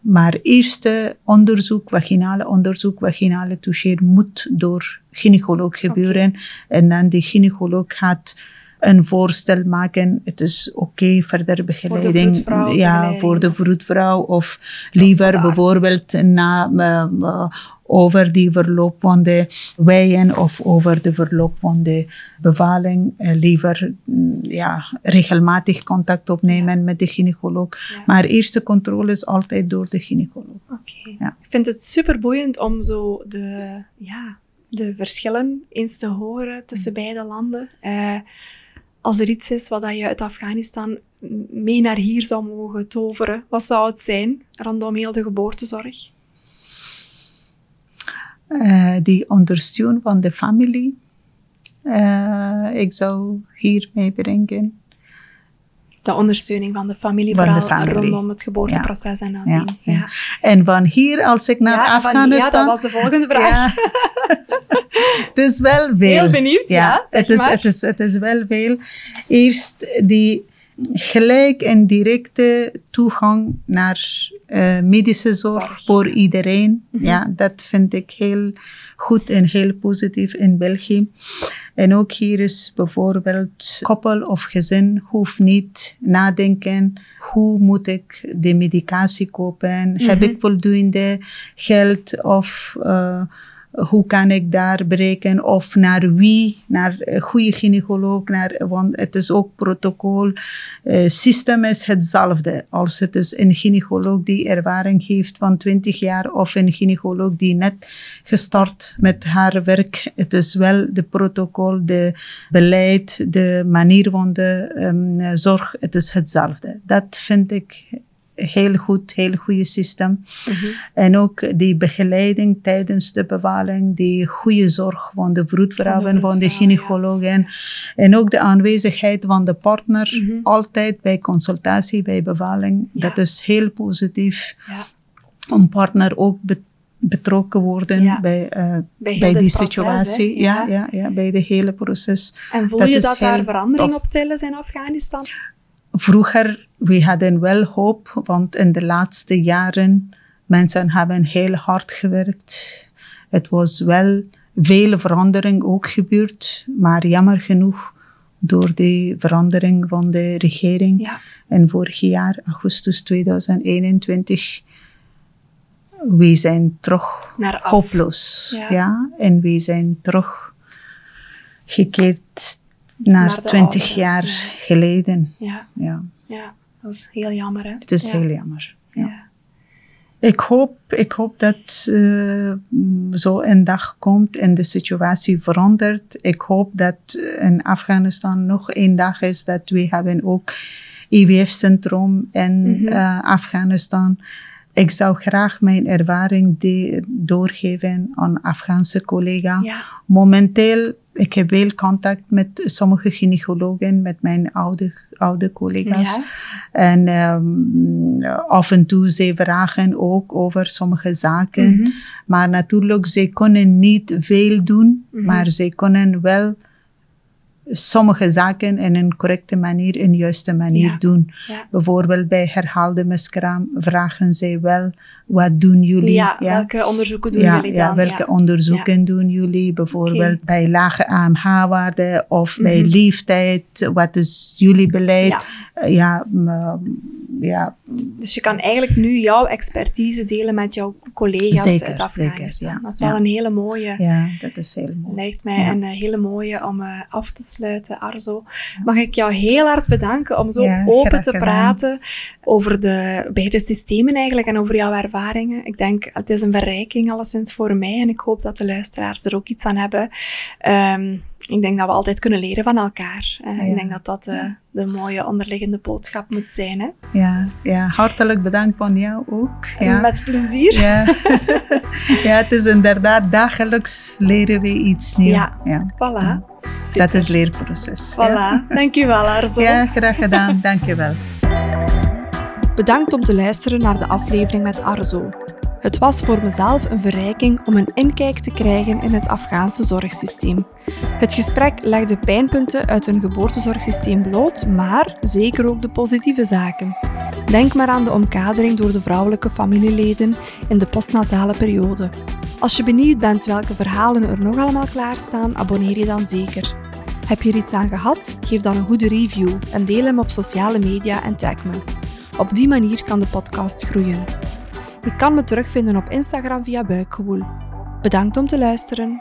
maar eerste onderzoek, vaginale onderzoek, vaginale toucheer moet door gynaecoloog gebeuren. En dan de gynaecoloog gaat een voorstel maken. Het is oké, verder begeleiding. vroedvrouw, ja, begeleiding voor de vroedvrouw. Of voor liever de bijvoorbeeld na, eh, over die verloop van de weien of over de verloop van de bevalling. eh, liever mm, ja, regelmatig contact opnemen met de gynaecoloog. Ja. Maar eerste controle is altijd door de gynaecoloog. Oké. Ja. Ik vind het super boeiend om zo de, ja, de verschillen eens te horen tussen Mm. beide landen. Als er iets is wat je uit Afghanistan mee naar hier zou mogen toveren, wat zou het zijn rondom heel de geboortezorg? Eh, die ondersteuning van de familie. eh, ik zou hier meebrengen. De ondersteuning van de familie, Van de vooral familie. rondom het geboorteproces en nadien. Ja, Ja, ja. En van hier, als ik naar Ja, van- Afghanistan... ja, dat was de volgende vraag. Ja. het is wel veel. Heel benieuwd, ja, het, is, maar. het, is, het is wel veel. Eerst die gelijk en directe toegang naar eh, medische zorg, Zorg. voor iedereen. Ja, dat vind ik heel goed en heel positief in België. En ook hier is bijvoorbeeld koppel of gezin hoeft niet nadenken hoe moet ik de medicatie kopen? Heb ik voldoende geld of eh, hoe kan ik daar bereiken? Of naar wie? Naar een goede gynaecoloog? Naar, want het is ook protocol. Het systeem is hetzelfde. Als het is een gynaecoloog die ervaring heeft van 20 jaar of een gynaecoloog die net gestart met haar werk. Het is wel de protocol, de beleid, de manier van de ehm, zorg. Het is hetzelfde. Dat vind ik heel goed, heel goede systeem. En ook die begeleiding tijdens de bevalling, die goede zorg van de vroedvrouwen, van de, gynaecologen. En ook de aanwezigheid van de partner, Mhm. altijd bij consultatie, bij bevalling. Ja. Dat is heel positief Ja. om partner ook be- betrokken worden Ja. bij, eh, Bij die proces, situatie. Ja. Ja. Ja, bij de hele proces. En voel Dat je dat daar verandering op is in Afghanistan? Vroeger, we hadden wel hoop, want in de laatste jaren, mensen hebben heel hard gewerkt. Het was wel veel verandering ook gebeurd, maar jammer genoeg door de verandering van de regering. Ja. En vorig jaar, augustus 2021, we zijn terug Naar af. Ja. Ja. En we zijn terug gekeerd naar, Naar de 20 oude, jaar ja. geleden. Ja, Ja, ja, dat is heel jammer, hè? het is ja. heel jammer. Ja. Ik, hoop, ik hoop dat mm, zo een dag komt en de situatie verandert. Ik hoop dat in Afghanistan nog een dag is dat we hebben ook IWF-centrum in Mhm. eh, Afghanistan. Ik zou graag mijn ervaring de- doorgeven aan Afghaanse collega's. Ja. Momenteel, ik heb veel contact met sommige gynaecologen, met mijn oude, oude collega's. Ja. En ehm, af en toe ze vragen ook over sommige zaken. Mhm. Maar natuurlijk, ze kunnen niet veel doen, Mhm. maar ze kunnen wel sommige zaken in een correcte manier, in juiste manier Ja. doen. Ja. Bijvoorbeeld bij herhaalde miskraam vragen ze wel, wat doen jullie? Ja, welke onderzoeken doen jullie dan? welke onderzoeken doen jullie? Bijvoorbeeld bij lage AMH-waarde of bij Mhm. leeftijd. Wat is jullie beleid? Ja. Eh, Ja, m- ja, Dus je kan eigenlijk nu jouw expertise delen met jouw collega's Zeker, uit Afghanistan. zeker, ja. Dat is wel een hele mooie. ja, dat is heel mooi. Lijkt mij een eh, hele mooie om eh, af te Arzo. Mag ik jou heel hard bedanken om zo Ja, open te gedaan. praten over de beide systemen eigenlijk en over jouw ervaringen. Ik denk, het is een verrijking alleszins voor mij en ik hoop dat de luisteraars er ook iets aan hebben. Ehm, ik denk dat we altijd kunnen leren van elkaar. Eh, Ja. Ik denk dat dat eh, de mooie onderliggende boodschap moet zijn. Hè? Ja, ja, hartelijk bedankt van jou ook. Ja. Met plezier. Ja. ja, het is inderdaad dagelijks leren we iets nieuws. Ja. ja. Voilà. Dat Super. is leerproces. Ja. Voilà. Dankjewel, Arzo. ja, graag gedaan. Dank je wel. Bedankt om te luisteren naar de aflevering met Arzo. Het was voor mezelf een verrijking om een inkijk te krijgen in het Afghaanse zorgsysteem. Het gesprek legde pijnpunten uit hun geboortezorgsysteem bloot, maar zeker ook de positieve zaken. Denk maar aan de omkadering door de vrouwelijke familieleden in de postnatale periode. Als je benieuwd bent welke verhalen er nog allemaal klaarstaan, abonneer je dan zeker. Heb je er iets aan gehad? Geef dan een goede review en deel hem op sociale media en tag me. Op die manier kan de podcast groeien. Je kan me terugvinden op Instagram via Buikgewoel. Bedankt om te luisteren.